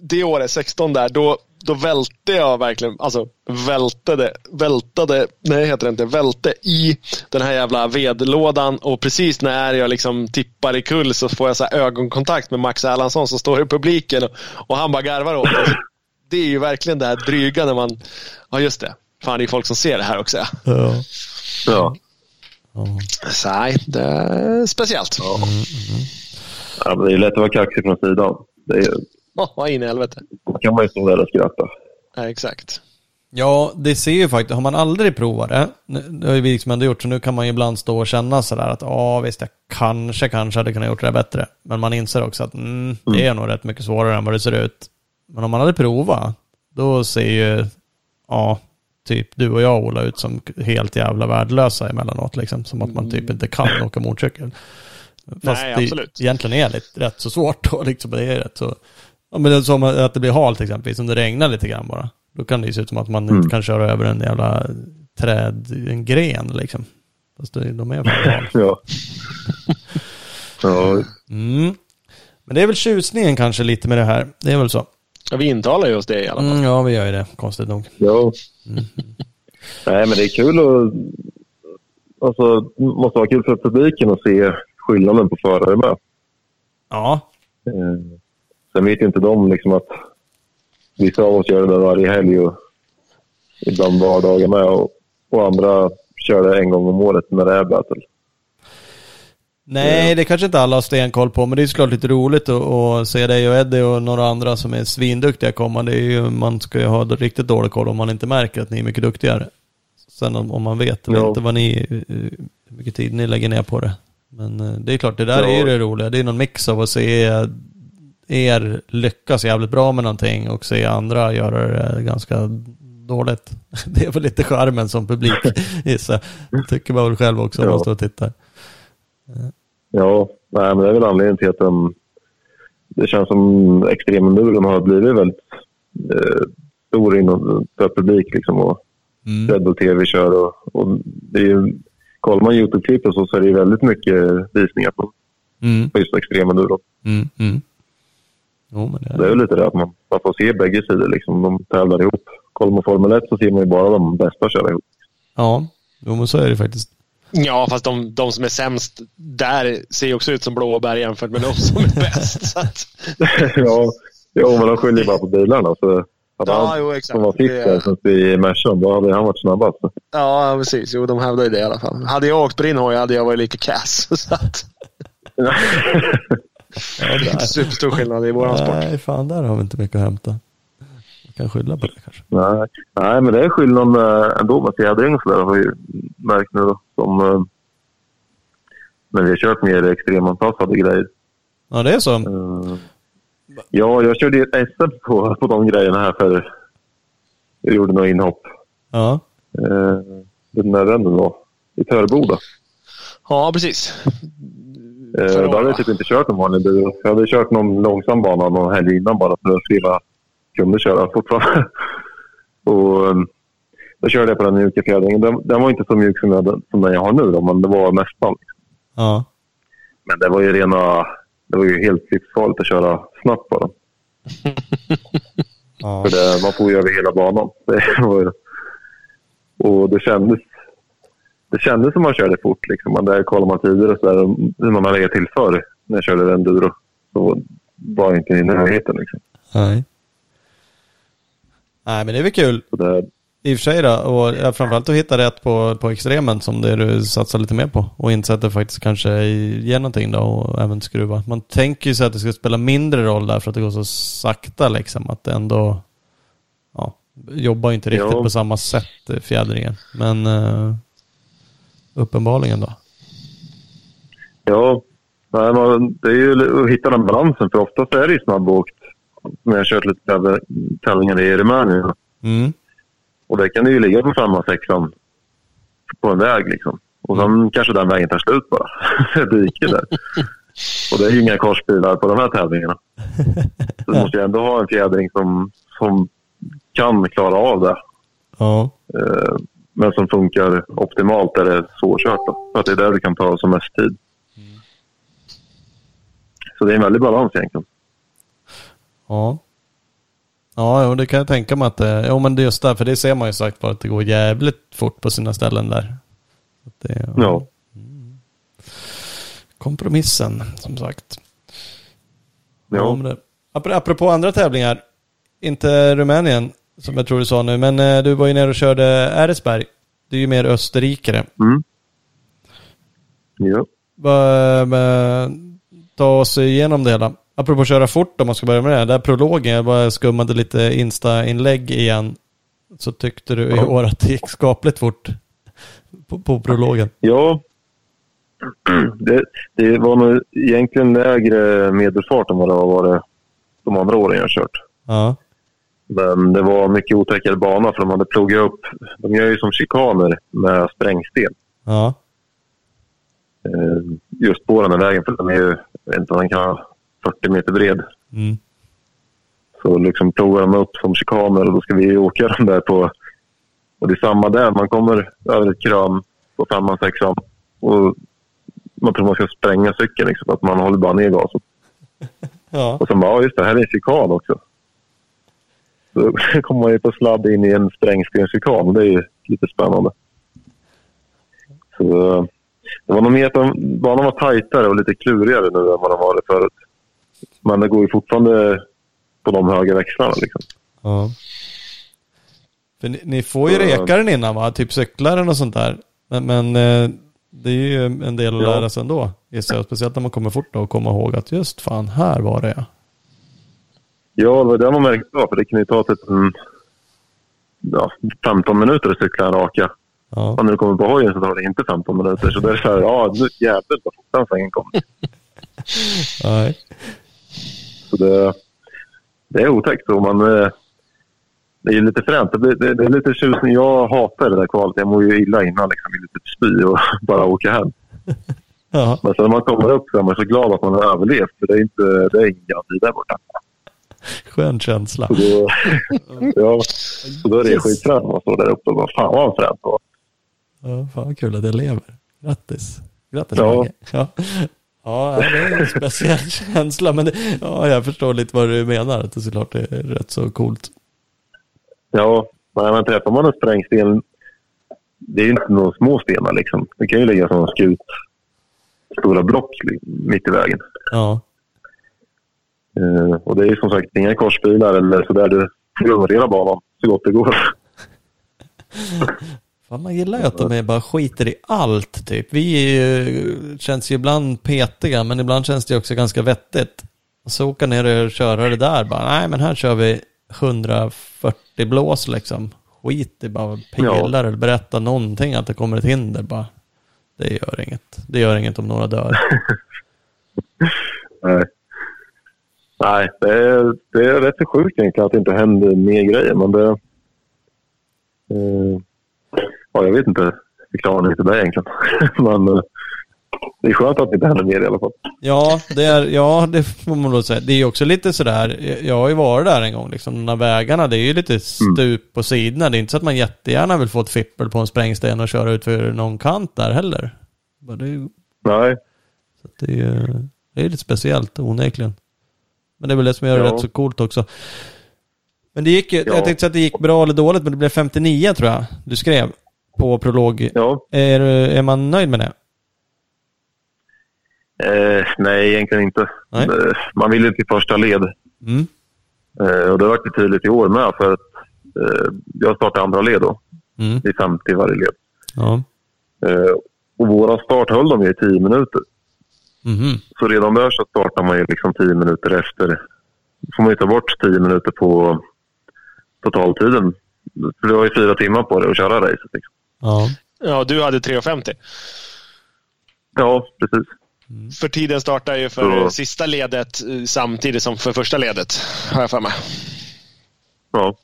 det året, 16 där, då, då välte jag verkligen, alltså vältade, vältade, nej heter det inte, välte i den här jävla vedlådan och precis när jag liksom tippar i kull så får jag så här ögonkontakt med Max Erlandsson som står i publiken och, och han bara garvar åt mig. Det är ju verkligen det här dryga när man, ja just det, fan det är folk som ser det här också. Ja. Ja. Ja. ja. Så nej, det är speciellt. Ja. Ja, men det är lätt att vara kaxig från sidan. Det är, Ja, in i helvete. då kan man ju stå där och skratta. Ja, exakt. Ja, det ser ju faktiskt, har man aldrig provat det, nu- det har ju vi liksom ändå gjort, så nu kan man ju ibland stå och känna sådär att ja visst, jag kanske, kanske hade kunnat gjort det bättre. Men man inser också att mm, det är nog rätt mycket svårare än vad det ser ut. Men om man hade provat, då ser ju, ja, typ du och jag Ola ut som helt jävla värdelösa emellanåt liksom. Som att man typ inte kan åka motorcykel. Fast Nej, det absolut. egentligen är lite, rätt så svårt då liksom. Det är rätt så, ja men det är som att det blir halt exempelvis, om det regnar lite grann bara. Då kan det ju se ut som att man Mm. inte kan köra över en jävla träd, en gren liksom. Fast det- de är fan val. Ja. ja, Mm. Men det är väl tjusningen kanske lite med det här. Det är väl så. Ja, vi intalar ju oss det i alla fall. Mm, ja, vi gör ju det. Konstigt nog. ja. Nej, men det är kul att... Alltså, måste vara kul för publiken att se skillnaden på förare med. Ja. Eh, sen vet ju inte de liksom att vissa av oss gör det där varje helg och ibland vardagar med och, och andra kör det en gång om året när det är battle. Nej, det kanske inte alla har stenkoll på, men det är såklart lite roligt att, att se dig och Eddie och några andra som är svinduktiga komma. Det är ju, man ska ju ha riktigt dålig koll om man inte märker att ni är mycket duktigare. Sen om, om man vet eller Ja. inte vad ni, eh, hur mycket tid ni lägger ner på det. Men eh, det är klart, det där Ja. är ju det roliga. Det är någon mix av att se er lyckas jävligt bra med någonting och se andra göra det ganska dåligt. Det är väl lite charmen som publik gissar. Tycker man väl själv också om Ja. man står och tittar. Ja, nej, men det är väl anledningen till att de, det känns som extremenduron har blivit väldigt eh, stor inom för publik. Liksom, och Mm. Red Bull TV kör och, och det är ju, kollar man Youtube-klipp och så, så är det väldigt mycket visningar på, Mm. på just extremenduro. Mm, mm. Jo, men det är Det är väl lite det att man, man får se bägge sidor. Liksom, de tävlar ihop. Kollar man Formel 1 så ser man ju bara de bästa köra ihop. Ja, jo, men så är det faktiskt. Ja, fast de, de som är sämst där ser ju också ut som blåbär jämfört med de som är bäst. Så att, ja, jo, men de skyller ju bara på bilarna. Så hade ja, han jo, exakt. som var sist Det- där i Mercan, då hade han varit snabbast. Ja, precis. Jo, de hävdar ju det i alla fall. Hade jag åkt på din hoj hade jag varit lika kass. Så att, Ja, inte superstor skillnad i våran sport. Nej, fan där har vi inte mycket att hämta. Kan skylla på det kanske. Nej. Nej, men det är skillnad ändå med sådär har vi ju märkt nu då. Som, eh, när vi har kört mer extremanpassade grejer. Ja, det är så. Eh, ja, jag körde ju ett SM på, på de grejerna här för jag gjorde några inhopp. Ja. När den nu var. I Töreboda. Ja, precis. Då hade jag typ inte kört någon vanlig bil. Jag hade kört någon långsam bana någon helg innan bara för att Frida kunde köra fortfarande. och, um, då körde jag på den mjuka fjädringen. Den, den var inte så mjuk som, jag, som den jag har nu då, men det var nästan. Ja. Men det var ju rena... Det var ju helt livsfarligt att köra snabbt bara. Ja. För det, man får ju över hela banan. Det och det kändes, det kändes som man körde fort. Liksom. Men där kollar man tidigare och så där, hur man har legat till förr när jag körde enduro. Så var jag inte i närheten. Liksom. Nej. Nej, men det är väl kul. Det, I och för sig då. Och framförallt att hitta rätt på, på extremen som det du satsar lite mer på. Och inse att det faktiskt kanske ger någonting då och även skruva. Man tänker ju sig att det ska spela mindre roll där för att det går så sakta liksom. Att det ändå ja, jobbar ju inte riktigt Ja. på samma sätt eh, fjädringen. Men uh, uppenbarligen då. ja, nej, man, det är ju att hitta den balansen. För oftast är det ju snabbåkt. När jag kört lite täv- tävlingar i Rumänien. Mm. Och där kan det ju ligga på femman, sexan på en väg liksom. Och sen kanske den vägen tar slut bara. Ett dike där. Och det är ju inga korsbilar på de här tävlingarna. Så du måste ju ändå ha en fjädring som, som kan klara av det. Ja. Eh, men som funkar optimalt där det är svårkört. Då. För att det är där du kan ta som mest tid. Så det är en väldig balans egentligen. Ja. Ja, det kan jag tänka mig att det, jo men det är just därför, det ser man ju sagt på att det går jävligt fort på sina ställen där. Det, Ja. Kompromissen, som sagt. Ja. Ja. men det, apro- apropå andra tävlingar, inte Rumänien, som jag tror du sa nu, men eh, du var ju nere och körde Äresberg. Du är ju mer österrikare. Mm. Ja. Va- Ta oss igenom det hela. Apropå att köra fort om man ska börja med det. här. Där prologen, jag bara skummade lite Insta-inlägg igen. Så tyckte du i år att det gick skapligt fort på, på prologen. Ja, det, det var nog egentligen lägre medelfart än vad det har varit de andra åren jag har kört. Ja. Men det var mycket otäckare bana för de hade plogat upp. De gör ju som chikaner med sprängsten. Ja. Eh, Just på den här vägen, för den är ju, jag vet inte, den kan 40 meter bred. Mm. Så liksom plogar de upp som chikaner och då ska vi åka den där på... Och det är samma där, man kommer över ett krön på femman, sexan. Och man tror man ska spränga cykeln liksom, att man håller bara ner gasen. Ja. Och sen bara, ja just det, här är en cykan också. Så kommer man ju på sladd in i en sprängstenscykan och det är ju lite spännande. Så det var nog mer att banan var tajtare och lite klurigare nu än vad den var förut. Men det går ju fortfarande på de höga växlarna liksom. ja. För ni, ni får ju Så- reka den innan va? Typ cyklar och sånt där. Men, men eh, det är ju en del att Ja. lära sig ändå. gissar. Speciellt när man kommer fort då och kommer ihåg att just fan, här var det ja. Ja, det var det man märkte av, för det kan ju ta typ en, ja, 15 minuter att cykla en raka. Ja. Och när du kommer på hojen så tar det inte 15 minuter. Så det är så här, ja nu jävlar vad fort den svängen kom. Nej. Så det, det är otäckt. Och man, eh, det är lite fränt. Det, det, det är lite tjusning. Jag hatar det där kvalet. Jag mår ju illa innan. Liksom. Vill typ spy och bara åka hem. Ja. Men sen när man kommer upp så är man så glad att man har överlevt. För det är, inte, det är ingen garanti där borta. Skön känsla. Så då, ja, så då är det skitfränt när man står där uppe och bara fan vad fränt det var. Ja, fan vad kul att jag lever. Grattis. Grattis Ja. Ja. Ja, det är en speciell känsla. Men det, ja, jag förstår lite vad du menar. Att det såklart är rätt så coolt. Ja, men träffar man en sprängsten, det är ju inte några små stenar liksom. Det kan ju ligga som en skut, stora block mitt i vägen. Ja. Eh, och det är ju som sagt inga korsbilar eller sådär. Du överleva banan så gott det går. Fan, man gillar ju att de är bara skiter i allt typ. Vi ju, känns ju ibland petiga, men ibland känns det också ganska vettigt. Och så åka ner och köra det där bara, nej men här kör vi 140 blås liksom. Skit i bara pilar eller berätta någonting att det kommer ett hinder bara. Det gör inget. Det gör inget om några dör. nej, nej det, är, det är rätt så sjukt egentligen att det inte händer mer grejer. Men det... Eh, ja, jag vet inte förklaringen till det egentligen. men eh, det är skönt att det inte händer mer i alla fall. Ja, det är, ja, det får man väl säga. Det är ju också lite sådär, jag har ju varit där en gång liksom, de här vägarna, det är ju lite stup på sidorna. Det är inte så att man jättegärna vill få ett fippel på en sprängsten och köra ut för någon kant där heller. Men Det är ju, Nej, så det är, det är lite speciellt, onekligen. Men det är väl det som gör det Ja. rätt så coolt också. Men det gick ju, Ja. jag tänkte säga att det gick bra eller dåligt, men det blev 59 tror jag du skrev på prolog. ja. Är, är man nöjd med det? Eh, nej, egentligen inte. Nej. Eh, Man vill ju till första led. Mm. Eh, och det har varit tydligt i år med. För att, eh, jag startar andra led då. Mm. Det är 50 i varje led. Ja. Eh, och våra start höll de ju i 10 minuter. Mhm. Så redan där så startar man ju liksom 10 minuter efter. Då får man ju ta bort 10 minuter på totaltiden. För du har ju fyra timmar på dig att köra racet. Liksom. Ja. Ja, du hade 3.50. Ja, precis. För tiden startar ju för Så- sista ledet eh, samtidigt som för första ledet, har jag för mig. Ja,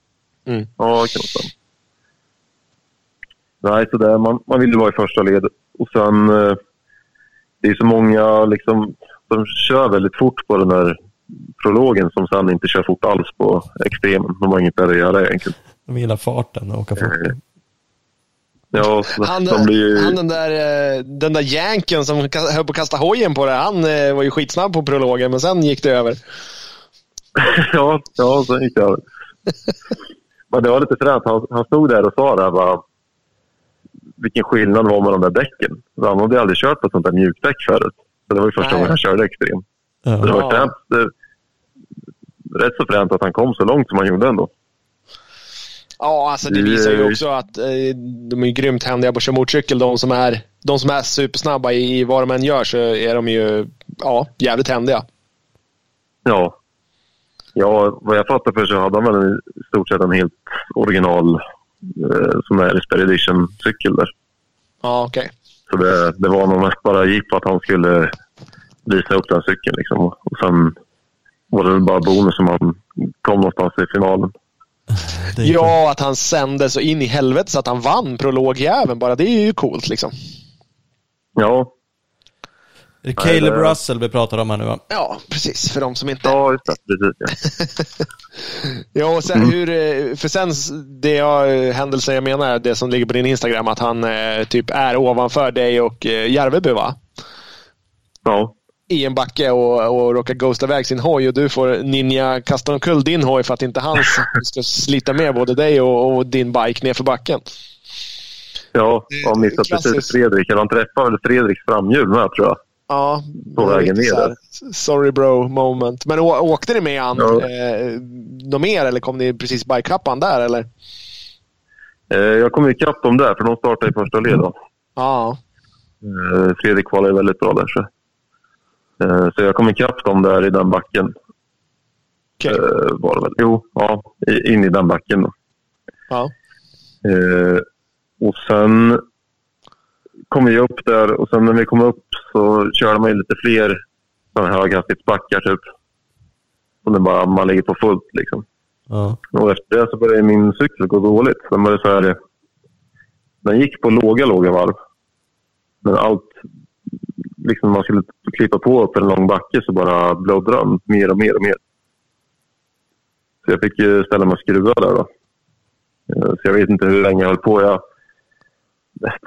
Mm. ja kan det. Nej, så där, man, man vill ju vara i första led. Och sen, eh, det är så många liksom, som kör väldigt fort på den här prologen som sen inte kör fort alls på extremen. De har inget där att göra egentligen. De gillar farten och åka fort. Eh, Ja, Han, de blir ju... han den där, eh, den där jänken som höll på att kasta hojen på det, han eh, var ju skitsnabb på prologen, men sen gick det över. ja, ja, sen gick det över. Men det var lite fränt. Han, han stod där och sa det här, bara, vilken skillnad det var med de där däcken. Han hade aldrig kört på ett sånt där mjukdäck förut. Så det var ju första gången han körde extrem. Så det Ja. var fränt, det, rätt så fränt att han kom så långt som han gjorde ändå. Ja, alltså det visar ju också att eh, de är grymt händiga på att köra motorcykel. De som är, de som är supersnabba i, i vad de än gör så är de ju ja, jävligt händiga. Ja. Ja, vad jag fattar för så hade han väl i stort sett en helt original eh, sån där Expedition-cykel där. Ja, okej. Så det, det var nog mest bara gick på att han skulle visa upp den cykeln. Liksom. Och sen var det bara bonus som han kom någonstans i finalen. Ja, att han sände så in i helvete så att han vann prologjäveln bara. Det är ju coolt liksom. Ja, Är det Caleb det- Russell vi pratar om här nu va? Ja, precis. För de som inte... Ja, just det. Precis, ja. Ja, och sen hur... eh, För sen, det jag, eh, händelsen jag menar, det som ligger på din Instagram, att han eh, typ är ovanför dig och eh, Järveby, va? ja. I en backe och, och råkar ghosta iväg sin hoj och du får ninja kasta omkull din hoj för att inte han ska slita med både dig och, och din bike nerför backen. Ja, och missade precis Fredrik. Han träffade väl Fredriks framhjul med, tror jag. Ja, På vägen ner Sorry bro moment. Men åkte ni med han Ja. eh, något mer eller kom ni precis bike han där eller? Eh, jag kom ikapp dem där, för de startade i första led. Ja. Eh, Fredrik kvalade väldigt bra där. Så, så jag kom ikapp dem där i den backen. Okej. Eh, var det väl. Jo, ja, in i den backen. Då. Ja. Eh, och sen kom vi upp där och sen när vi kom upp så körde man ju lite fler sådana höghastighetsbackar typ. Och den bara, man ligger på fullt liksom. Ja. Och efter det så började min cykel gå dåligt. Den började så här, den gick på låga, låga varv. Men allt, liksom när man skulle klippa på upp en lång backe så bara blödde den mer och mer och mer. Så jag fick ju ställa mig och skruva där då. Eh, så jag vet inte hur länge jag höll på. Jag,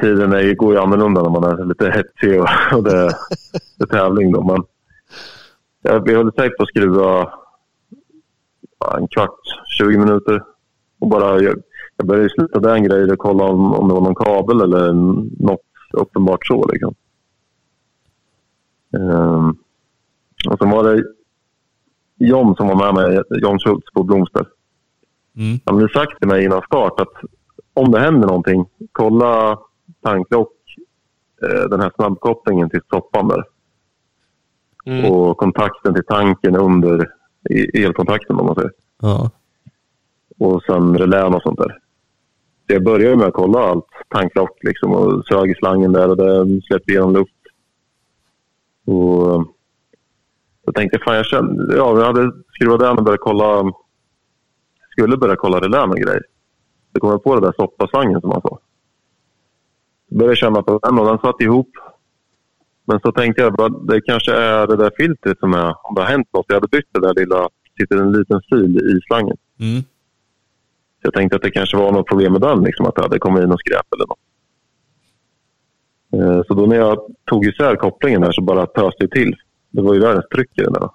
tiden är, går ju annorlunda när man är lite hetsig och, och det, det är tävling då. Men jag, jag höll säkert på att skruva en kvart, 20 minuter. Och bara, jag, jag började sluta den grejen och kolla om, om det var någon kabel eller något uppenbart så. Liksom. Ehm, och sen var det John som var med mig, John Schultz på Blomster. Mm. Han hade sagt till mig innan start att om det händer någonting, kolla tanklock, eh, den här snabbkopplingen till stoppan där. Mm. Och kontakten till tanken under i- elkontakten om man säger. Ja. och sen relän och sånt där. Så jag började med att kolla allt, tanklock liksom och sög i slangen där och det släppte igenom luft. Och jag tänkte, fan jag kände, ja, jag hade skruvat den och börjat kolla, skulle börja kolla relän och grejer. Så kom jag på det där soppaslangen som man sa. Så började jag känna på den och den satt ihop. Men så tänkte jag, bara, det kanske är det där filtret som är, om det har hänt något. Jag hade bytt det där lilla, sitter en liten sil i slangen. Mm. Så jag tänkte att det kanske var något problem med den, liksom, att det hade kommit in något skräp eller något. Eh, Så då när jag tog isär kopplingen där så bara pöste det till. Det var ju världens tryck i den där.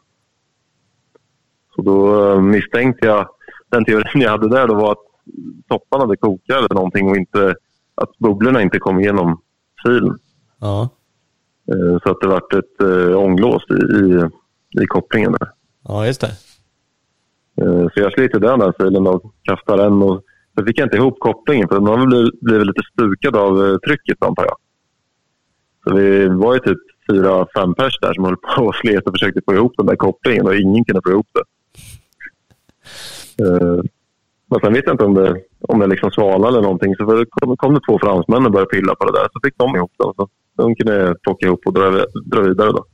Så då eh, misstänkte jag, den teorin jag hade där då var att soppan hade kokat eller någonting och inte, att bubblorna inte kom igenom silen. Ja. Eh, Så att det vart ett ånglås i, i, i kopplingen där. Ja, just det. Så jag sliter den där silen och kastar den. Och så fick jag inte ihop kopplingen för den har blivit, lite stukad av trycket antar jag. Så vi var ju typ fyra, fem pers där som höll på och slet och försökte få ihop den där kopplingen och ingen kunde få ihop det. Eh, Men sen vet jag inte om det, om det liksom svalnade eller någonting. Så det kom, kom det två fransmän och började pilla på det där. Så fick de ihop den. Så de kunde plocka ihop och dra, dra vidare då.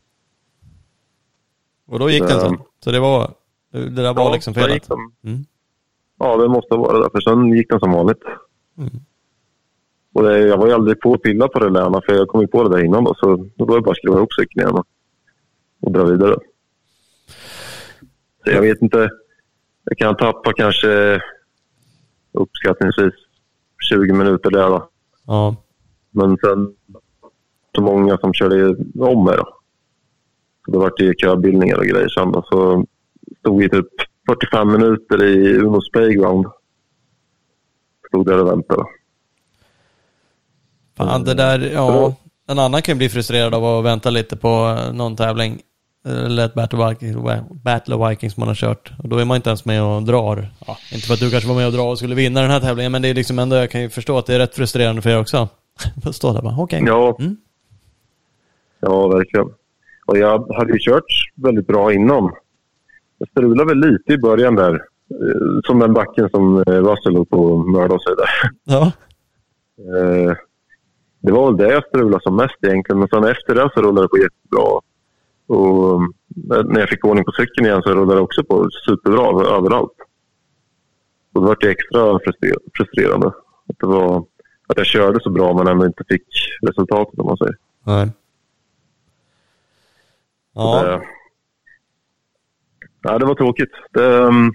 Och då gick den så. Mm. Så det var, det där var liksom så gick felet. de. Mm. Ja, det måste vara det. För sen gick den som vanligt. Mm. Och det, jag var ju aldrig på att pilla på det för jag kom ju på det där innan. Då, så då var det bara att skruva ihop cykeln igen och, och dra vidare. Så jag vet inte. Jag kan tappa kanske uppskattningsvis 20 minuter där. Då. Ja. Men sen så många som körde om mig. Då. Så det vart ju köbildningar och grejer sen. Då. Så stod i typ 45 minuter i Unos Playground. Stod där och väntade. Fan, det där, ja. En annan kan ju bli frustrerad av att vänta lite på eh, någon tävling. Eller ett Battle Vikings, Battle Vikings man har kört. Och då är man inte ens med och drar. Ja, inte för att du kanske var med och drar och skulle vinna den här tävlingen, men det är liksom ändå, jag kan ju förstå att det är rätt frustrerande för er också. Stå där bara, okej. Ja, Mm. ja, verkligen. Och jag hade ju kört väldigt bra innan. Jag strulade väl lite i början där. eh, Som den backen som eh, Russell höll på att mörda sig där. Ja. Det var väl det jag strulade som mest egentligen. Men sen efter det så rullade det på jättebra. Och eh, när jag fick ordning på cykeln igen så rullade det också på superbra över- överallt. Och det var det extra frustrer- frustrerande. Att, det var, att jag körde så bra men ändå inte fick resultatet om man säger. Nej. Ja. Det, ja, det var tråkigt. Det, um,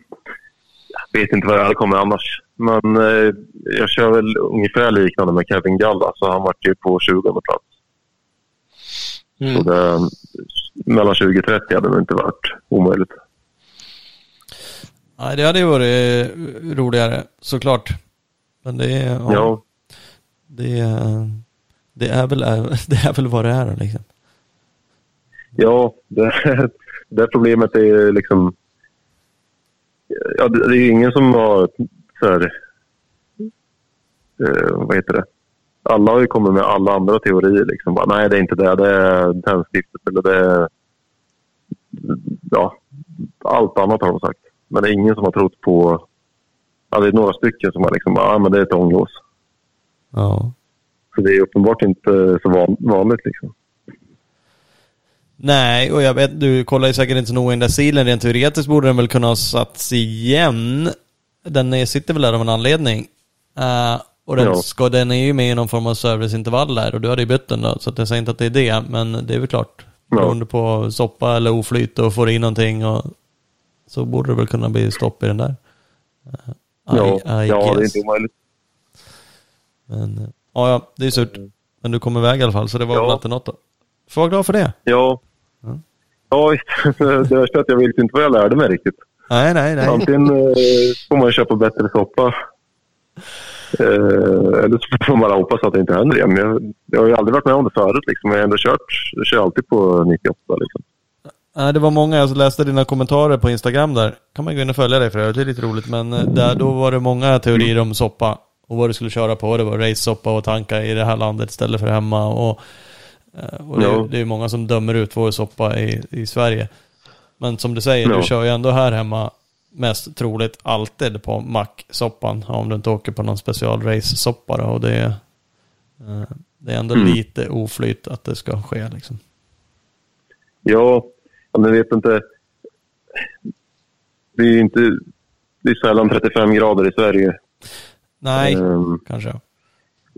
jag vet inte vad det kommer annars. Men eh, jag kör väl ungefär liknande med Kevin Galla, så han vart ju på 20 plats. Mm. Så det, mellan 20 och 30 hade det inte varit omöjligt. Nej, det hade ju varit roligare såklart. Men det är, ja, Ja, Det, är- det, är väl, det är väl vad det är liksom. ja det, det problemet är liksom... Ja, det, det är ingen som har så här, eh, vad heter det? Alla har ju kommit med alla andra teorier. Liksom. Bara, Nej, det är inte det. Det är tändstiftet eller det är... Ja, allt annat har de sagt. Men det är ingen som har trott på... Ja, det är några stycken som har liksom bara, ah, men det är ett ånglås. Ja. Så det är uppenbart inte så van, vanligt liksom. Nej, och jag vet, du kollar ju säkert inte så noga in där silen. Rent teoretiskt borde den väl kunna ha satts igen. Den sitter väl där av en anledning. Eh, och den, Ja. ska, den är ju med i någon form av serviceintervall där och du hade ju bytt den då. Så att jag säger inte att det är det, men det är väl klart. Ja. Beroende på soppa eller oflyt och får in någonting och så borde det väl kunna bli stopp i den där. Eh, Ja, I, I ja det är inte omöjligt. Men, eh, ja, ja, det är surt. Men du kom iväg i alla fall, så det var Ja. väl alltid något då. Får vara glad för det. Ja. Ja. Ja, visst. det värsta är att jag vet inte vad jag lärde mig riktigt. Nej, nej, nej. Antingen eh, får man köpa bättre soppa. Eh, eller så får man bara hoppas att det inte händer igen. Jag, jag har ju aldrig varit med om det förut. Liksom. Jag har ändå kört. Jag kör alltid på 98. Liksom. Nej, det var många, jag läste dina kommentarer på Instagram där. Kan man gå in och följa dig för övrigt, det är lite roligt. Men eh, där, då var det många teorier om soppa. Och vad du skulle köra på. Det var race-soppa och tanka i det här landet istället för hemma. Och, och det, är- är många som dömer ut vår soppa i, i Sverige. Men som du säger, Ja. du kör ju ändå här hemma mest troligt alltid på macksoppan. Om du inte åker på någon special race-soppa då. Och det, är, eh, det är ändå Mm. lite oflyt att det ska ske liksom. Ja, men jag vet inte. Det är ju inte... Det är sällan 35 grader i Sverige. Nej, Ehm, kanske.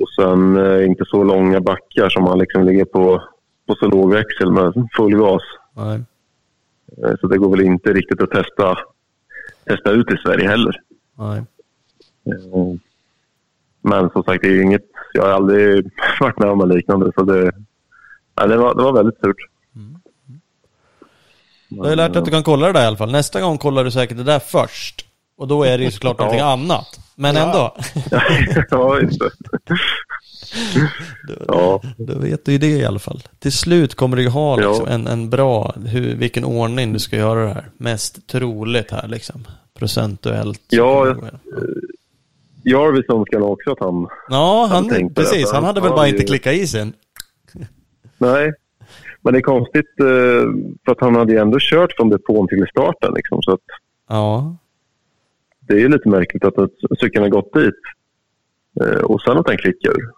och sen eh, inte så långa backar som man liksom ligger på, på så låg växel med full gas. Nej. Eh, Så det går väl inte riktigt att testa, testa ut i Sverige heller. Nej. Eh, Men som sagt, det är ju inget... Jag har aldrig varit med om något liknande. Så det, nej, det, var, det var väldigt surt. Du har ju lärt dig att du kan kolla det där i alla fall. Nästa gång kollar du säkert det där först. Och då är det ju såklart Ja. någonting annat. Men ändå. ja, just det. Då, Ja. då vet du ju det i alla fall. Till slut kommer du ju ha Ja. liksom en, en bra, hur, vilken ordning du ska göra det här. Mest troligt här liksom. Procentuellt. Ja, gå. Jarvis önskar också att han... ja han, det, precis. Han han hade väl bara ju- inte klickat i sin. Nej. Men det är konstigt eh, för att han hade ju ändå kört från depån till starten. Liksom, så att Ja. det är ju lite märkligt att, att cykeln har gått dit eh, och sen att den klickar ur.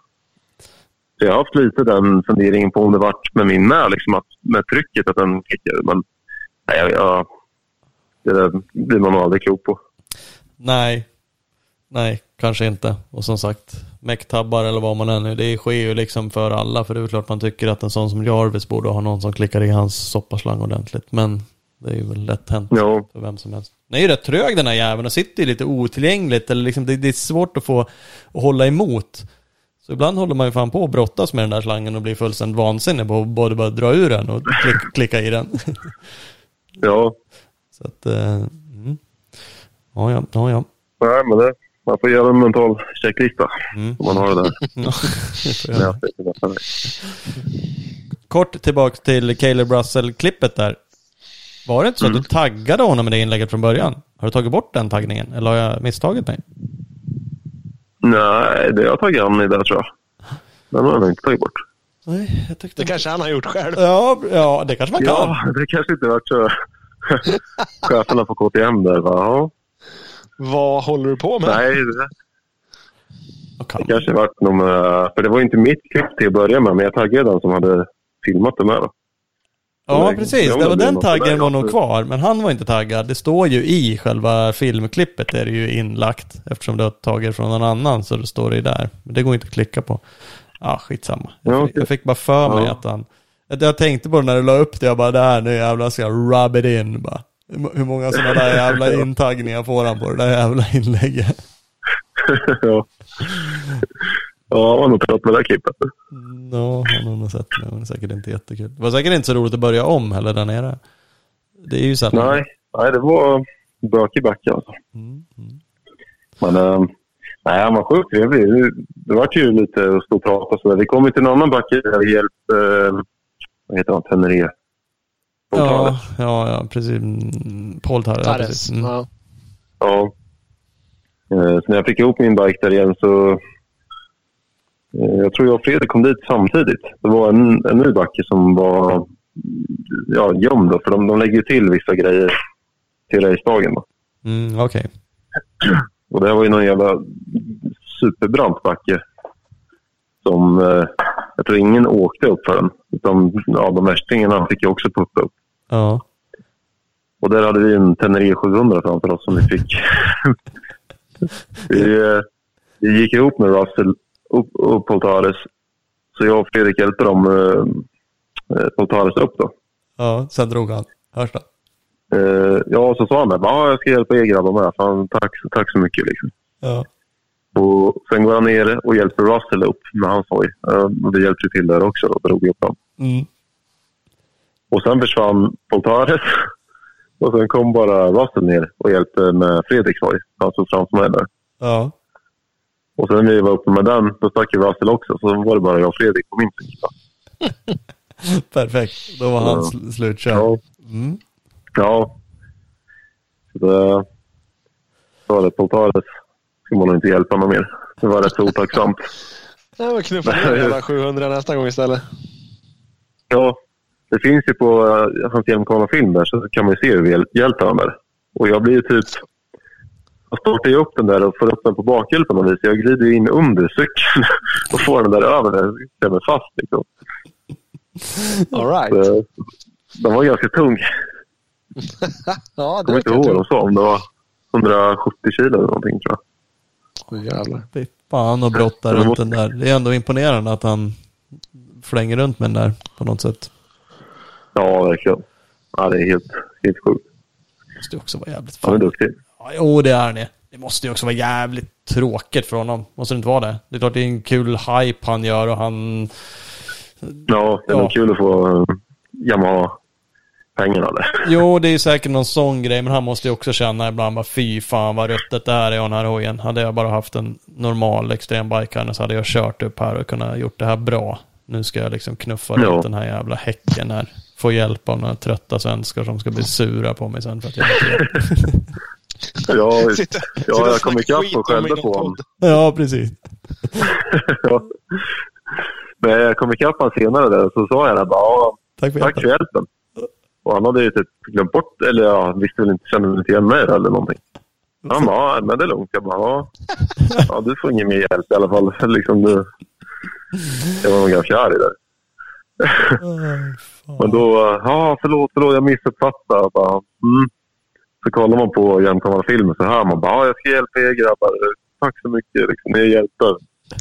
Så jag har haft lite den funderingen på om det varit med min med, liksom att, med trycket att den klickar ur. Men nej, jag, det där blir man nog aldrig klok på. Nej. Nej, kanske inte. Och som sagt, mecktabbar eller vad man än är, det sker ju liksom för alla. För det är klart man tycker att en sån som Jarvis borde ha någon som klickar i hans soppaslang ordentligt. Men det är ju väl lätt hänt Ja, för vem som helst. Den är ju rätt trög den här jäveln och sitter ju lite otillgängligt. Eller liksom, det, det är svårt att få att hålla emot. Så ibland håller man ju fan på att brottas med den där slangen och blir fullständigt vansinnig på att både bara dra ur den och klick, klicka i den. ja. Så att, eh, mm. Ja, ja, ja, ja. Nej, men det, man får göra en mental checklista Mm. om man har det där. Ja, det. Kort tillbaka till Caleb Russell-klippet där. Var det inte så Mm. att du taggade honom med det inlägget från början? Har du tagit bort den taggningen? Eller har jag misstagit mig? Nej, det har jag tagit an i där tror jag. Den har jag nog inte tagit bort. Nej, jag tyckte... Det kanske han har gjort själv. Ja, ja, det kanske man kan. Ja, det kanske inte varit så. Cheferna på KTM där va? Ja. Vad håller du på med? Nej, det, kan. det kanske varit någon, eh, För det var ju inte mitt klipp till att börja med, men jag taggade den som hade filmat det med. Då. Ja, det- precis. Det var det den taggen var nog kvar, men han var inte taggad. Det står ju i själva filmklippet, är det ju inlagt. Eftersom du har tagit från någon annan, så det står det ju där. Men det går inte att klicka på. Ja, skitsamma. Jag, Ja, fick, jag fick bara för mig Ja. att han... Att Jag tänkte på det när du la upp det, jag bara det här nu jävlar ska jag rub it in bara. Hur- många sådana där jävla intagningar får han på det där jävla inlägget? ja. Ja, jag har nog trött med det där klippet. Ja, han har nog sett det. Det var säkert inte jättekul. Det var säkert inte så roligt att börja om heller där nere. Det är ju så att... Nej, nej det var bökig backe alltså. Mm, mm. Men äh, nej, han var sjukt trevlig. Det, det var ju lite att stå och prata och så där. Vi kom ju till en annan backe där vi hjälpte, äh, vad heter han, Teneré. Ja, ja, ja, precis. Mm, Paul Tarre. Ja, precis. Mm. Ja. Ja. Eh, Så när jag fick ihop min bike där igen så... eh, Jag tror jag och Fredrik kom dit samtidigt. Det var en, en ny backe som var ja, gömd då, för de, de lägger ju till vissa grejer till racedagen. Mm, Okej. Och det här var ju någon jävla superbrant backe. Som eh, jag tror ingen åkte upp för den. Utan ja, de värstingarna fick ju också puppa upp. Ja. Och där hade vi en Tenere 700 framför oss som vi fick. vi, eh, vi gick ihop med Russell och Poltares. Så jag och Fredrik hjälpte dem, eh, eh, Poltares upp då. Ja, sen drog han. Hörs det? Eh, ja, så sa han det. Ja, jag ska hjälpa er grabbar med. Fan, tack, tack så mycket liksom. Ja. Och sen går han ner och hjälper Russell upp med hans hoj. Eh, vi hjälpte till där också och drog upp honom. Mm. Och sen försvann Poltares. Och sen kom bara Russell ner och hjälpte med Fredriks hoj. Han stod framför mig där. Ja. Och sen när vi var uppe med den, då stack ju Russell också. Så var det bara jag och Fredrik på min sida. Perfekt. Då var han sl- slutkörd. Ja. Mm. ja. Så det... Var det Poltares. Ska man nog inte hjälpa någon mer. Det var rätt så otacksamt. Ja, men knuffa ner jävla 700 nästa gång istället. Ja, det finns ju på uh, hans Hjälmkvarna-film där så kan man ju se hur vi hjäl- hjälper honom där. Och jag blir ju typ... Jag startar ju upp den där och får upp den på bakhjulet på något vis. Jag glider in under cykeln och får den där över där. Jag klämmer fast liksom. All right. Så, den var ganska tung. Ja, Jag det kommer inte ihåg jag vad de sa. Om det var 170 kilo eller någonting tror jag. Åh, jävlar. Fy fan och brotta Ja, det runt måste- den där. Det är ändå imponerande att han flänger runt med den där på något sätt. Ja, verkligen. Ja, det är helt, helt sjukt. Det måste också vara jävligt Han är fan. duktig. Jo, det är han ju. Det måste ju också vara jävligt tråkigt för honom. Måste det inte vara det? Det är klart det är en kul hype han gör och han... Ja, det är Ja. kul att få Yamaha-pengarna där. Jo, det är säkert någon sån grej, men han måste ju också känna ibland bara fy fan vad ruttet det här är den här hojen. Hade jag bara haft en normal extrembike här så hade jag kört upp här och kunnat gjort det här bra. Nu ska jag liksom knuffa Ja. runt den här jävla häcken här. Få hjälp av några trötta svenskar som ska bli sura på mig sen för att jag inte. Ja, Sitta, ja, jag kom ikapp och skällde på honom. Ja, precis. ja. Men jag kom ikapp honom senare där och så sa jag det bara, Tack för tack för hjälpen. Och han hade ju typ glömt bort, eller ja, visste väl inte, kände väl inte igen mig eller någonting. Han bara, ja, men det är lugnt. Jag bara, ja. ja du får ingen mer hjälp i alla fall. Liksom du. Jag var nog ganska arg där. Fan. Men då, ja förlåt, förlåt, jag missuppfattade. Jag Bara, mm. Så kollar man på Jämtkammarfilmen så hör man bara, ja, jag ska hjälpa er grabbar. Tack så mycket, liksom, ni hjälper.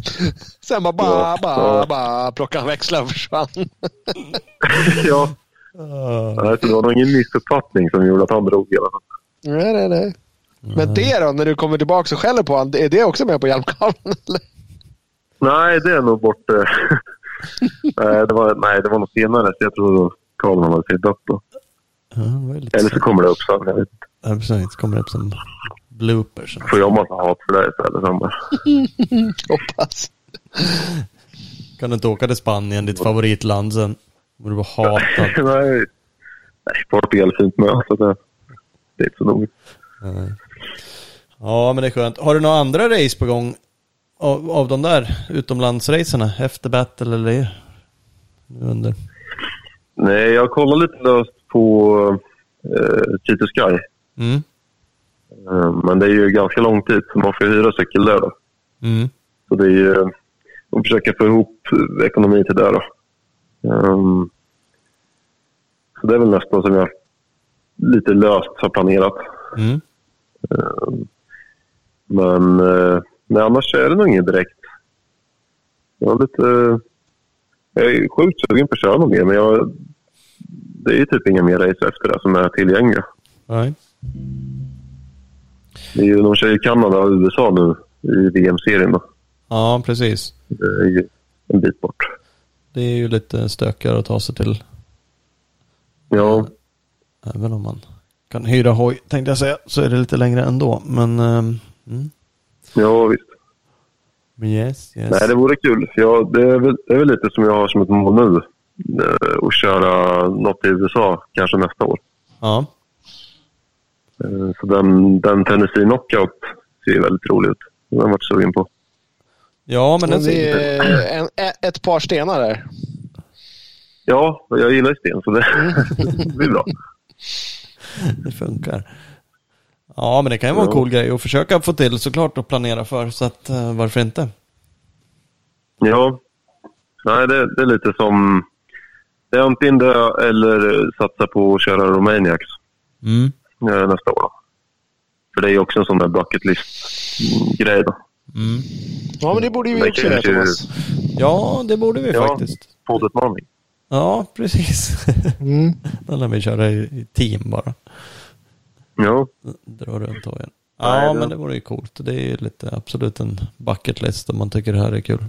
Sen bara, bara, Ja. bara, Ja. bara plockade han växlar och försvann. ja, så det var nog ingen missuppfattning som gjorde att han drog i alla fall. Nej, nej, nej. Men det då, när du kommer tillbaka och skäller på honom, är det också med på hjälmkabeln? Nej, det är nog bort. eh, nej, det var, nej, det var nog senare. Så jag tror Karl hade sett upp då. Ja, Eller så kommer det upp sen. Jag vet inte. Ja, precis. Kommer upp som bloopers. Får jag massa hat för det istället. sen bara. Hoppas. Kan du inte åka till Spanien, ditt favoritland sen? Kommer du vara hatad. nej, nej, Portugal är fint med. Så det, det är inte så noga. Nej. Ja, men det är skönt. Har du några andra race på gång av, av de där utomlandsracerna? Efter battle eller nu under? Nej, jag kollar lite löst på uh, Cheetah Sky. Mm. Eh, men det är ju ganska lång tid, så man får hyra cykel där då. Mm. Så det är ju att försöka få ihop ekonomi till det då. Ehm, så det är väl nästan som jag lite löst har planerat. Mm. Ehm, men eh, nej, annars är det nog inget direkt. Jag har lite, Jag är sjukt sugen på att köra något mer, men jag, det är ju typ inga mer race efter det som är tillgängliga. Nej. Det är ju, de kör ju Kanada och USA nu i VM-serien. Då. Ja, precis. Det är ju en bit bort. Det är ju lite stökigare att ta sig till. Ja, Även om man kan hyra hoj, tänkte jag säga, så är det lite längre ändå. Men, ehm, mm. ja visst. Men yes, yes. Nej, det vore kul. Jag, det, är väl, det är väl lite som jag har som ett mål nu. eh, Att köra något i USA, kanske nästa år. Ja, Så den, den Tennessee Knockout ser ju väldigt rolig ut. Den har jag varit sugen på. ja men den ser... är en, ett par stenar där. Ja, jag gillar ju sten så det, det blir bra. Det funkar. Ja, men det kan ju vara en cool grej att försöka få till såklart och planera för. Så att eh, varför inte? Ja, nej det, det är lite som... Det är antingen det eller satsa på att köra Romaniacs Mm. Eh, nästa år. Då. För det är ju också en sån där bucket list-grej då. Mm. Ja, men det borde ju vi Det också göra, Thomas. Ja, det borde vi Ja. faktiskt. Poddutmaning. Ja, precis. Mm. Då lär vi köra i, team bara. Ja, Dra runt hojen. Nej, Ja, det- men det vore ju coolt. Det är ju lite absolut en bucket list om man tycker det här är kul.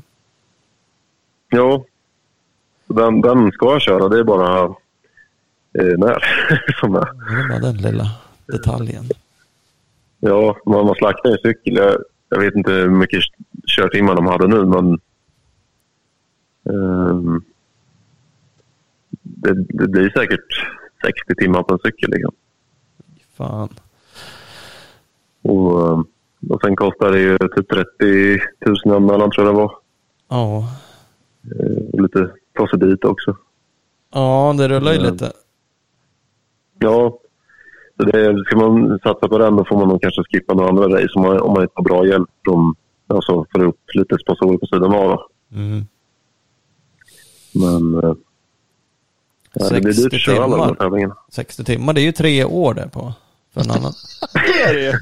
ja. Den, den ska jag köra. Det är bara eh, när som är. Bara den lilla detaljen. Ja, man, man slaktar en cykel. Jag, jag vet inte hur mycket körtimmar de hade nu, men... ehm, det, det blir säkert 60 timmar på en cykel. Liksom. Fan. Och, ehm, och sen kostar det ju typ 30 000 anmälan tror jag det var. Ja. Eh, Och lite ta sig dit också. Ja, det rullar ju lite. Ja, så det, ska man satsa på den då får man nog kanske skippa några andra race om man, om man inte har bra hjälp från, alltså för upp lite sponsorer på sidan av. Mm. Men eh, ja, det blir 60 dyrt att köra alla de timmar. tävlingarna. 60 timmar, det är ju tre år det på. För en annan. Det är det ju.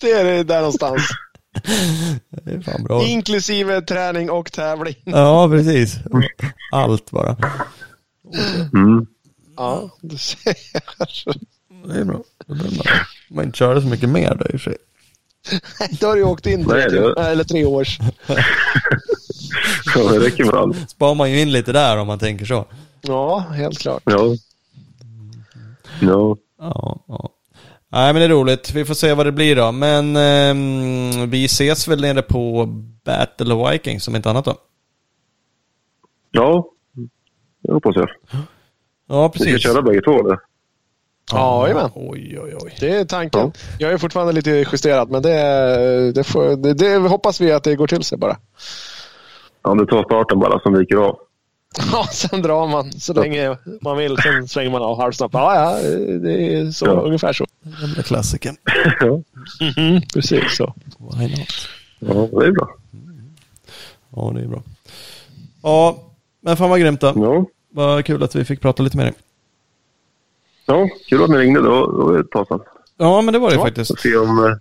Det är det där någonstans. Det är fan bra. Inklusive träning och tävling. Ja, precis. Allt bara. Mm. Ja, du ser. Det är bra. Det är bra. Man inte köra så mycket mer då i och för sig. Då har du åkt in Nej, tre, det- eller tre års. Ja, det räcker med allt. Sparar man ju in lite där om man tänker så. Ja, helt klart. Ja. Ja. Ja, ja. Nej, men det är roligt. Vi får se vad det blir då. Men ehm, vi ses väl nere på Battle of Vikings som inte annat då. ja, det hoppas jag. Ja, Vi ska precis. köra bägge två. Det. Ja. Oj, oj, oj. Det är tanken. Jag är fortfarande lite justerat, men det, det, får, det, det hoppas vi att det går till sig bara. Ja, det tar starten bara som viker av. Ja, sen drar man så länge man vill. Sen svänger man av halvsnabbt. Ja, ja, det är så, Ja. ungefär så. Gamla klassikern. ja. Precis så. Why not? ja, det är bra. Ja, det är bra. Ja, men fan vad grymt då. Ja, Vad kul att vi fick prata lite med dig. ja kul att ni ringde. Då, då är det ett tag sedan. Ja, men det var det Ja. faktiskt. Får se om, eh,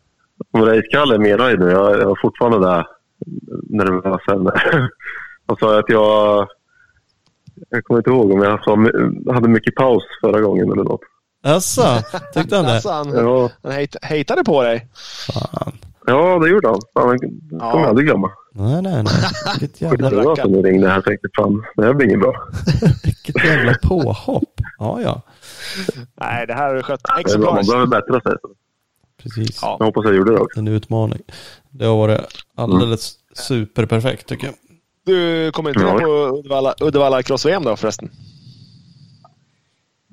om Race-Kalle är med nöjd nu. Jag, jag är fortfarande där nervös. Jag sa att jag... Jag kommer inte ihåg om jag sa, hade mycket paus förra gången eller något. Jaså, tyckte han det? Alltså, han, Ja, han hejt, hejtade på dig. Fan. ja det gjorde han. Det kommer Ja. jag aldrig glömma. Nej, nej, nej. Vilket jävla, var som ni ringde här tänkte fan, det här blir inget bra. vilket jävla påhopp. Ja, ja. Nej, det här har du skött Det är bra, man exemplariskt. behöver bättra sig. Precis. Ja. Jag hoppas jag gjorde det också. En utmaning. Det har varit alldeles superperfekt tycker jag. Du kommer inte Ja. med på Uddevalla, Uddevalla Cross-VM då förresten?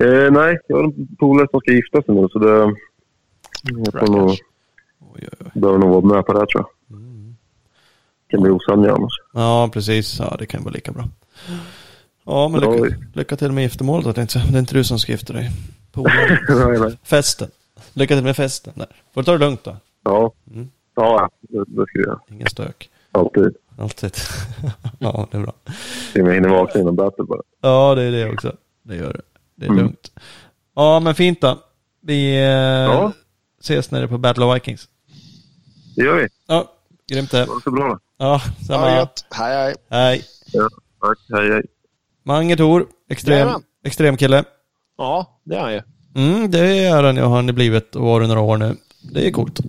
Eh, nej, jag har en polare som ska gifta sig nu så det... Jag får nog, Oj, oj, oj. behöver nog vara med på det här, tror jag. Kan bli osämja annars. Ja, precis. Ja, det kan vara lika bra. Ja, men lycka, lycka till med giftermålet. Jag tänkte. Det är inte du som ska gifta dig. Festen. Lycka till med festen. Där. Får du ta det lugnt då. Ja, Mm. ja det, det ska jag. Ingen stök. Alltid. Alltid. ja, det är bra. Jag hinner vakna innan battle bara. Ja, det är det också. Det gör det. Det är Mm. lugnt. Ja, men fint då. Vi eh, Ja. ses nere på Battle of Vikings. Det gör vi. Ja, grymt det. Ha det så bra. Ja, Ja, samma. gött. Hej, hej. Hej. Ja, tack. Hej, hej. Mange Tor, extrem, extrem kille. Ja, det är han ju. Mm, det är han ju, har han blivit och varit några år nu. Det är coolt.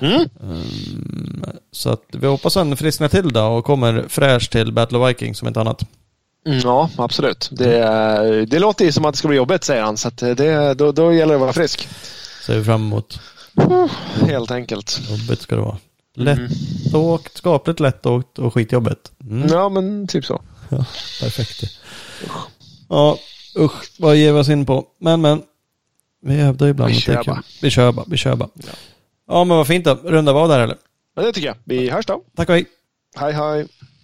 Mm. Mm, så att vi hoppas han frisknar till då och kommer fräsch till Battle of Vikings som ett annat. Mm, Ja, absolut. Det, det låter ju som att det ska bli jobbigt, säger han. Så att det, då, då gäller det att vara frisk. Ser vi fram emot. Helt enkelt. Jobbigt ska det vara. Lättåkt, skapligt lättåkt och skitjobbigt. Mm. Ja, men typ så. Ja, perfekt. Ja, usch, vad ger vi oss in på? Men, men. Vi hävdar ibland Vi att det är kul. Vi kör bara, vi kör bara. Ja. men vad fint då. Runda av där eller? Men det tycker jag. Vi hörs då. Tack och hej. Hej, hej.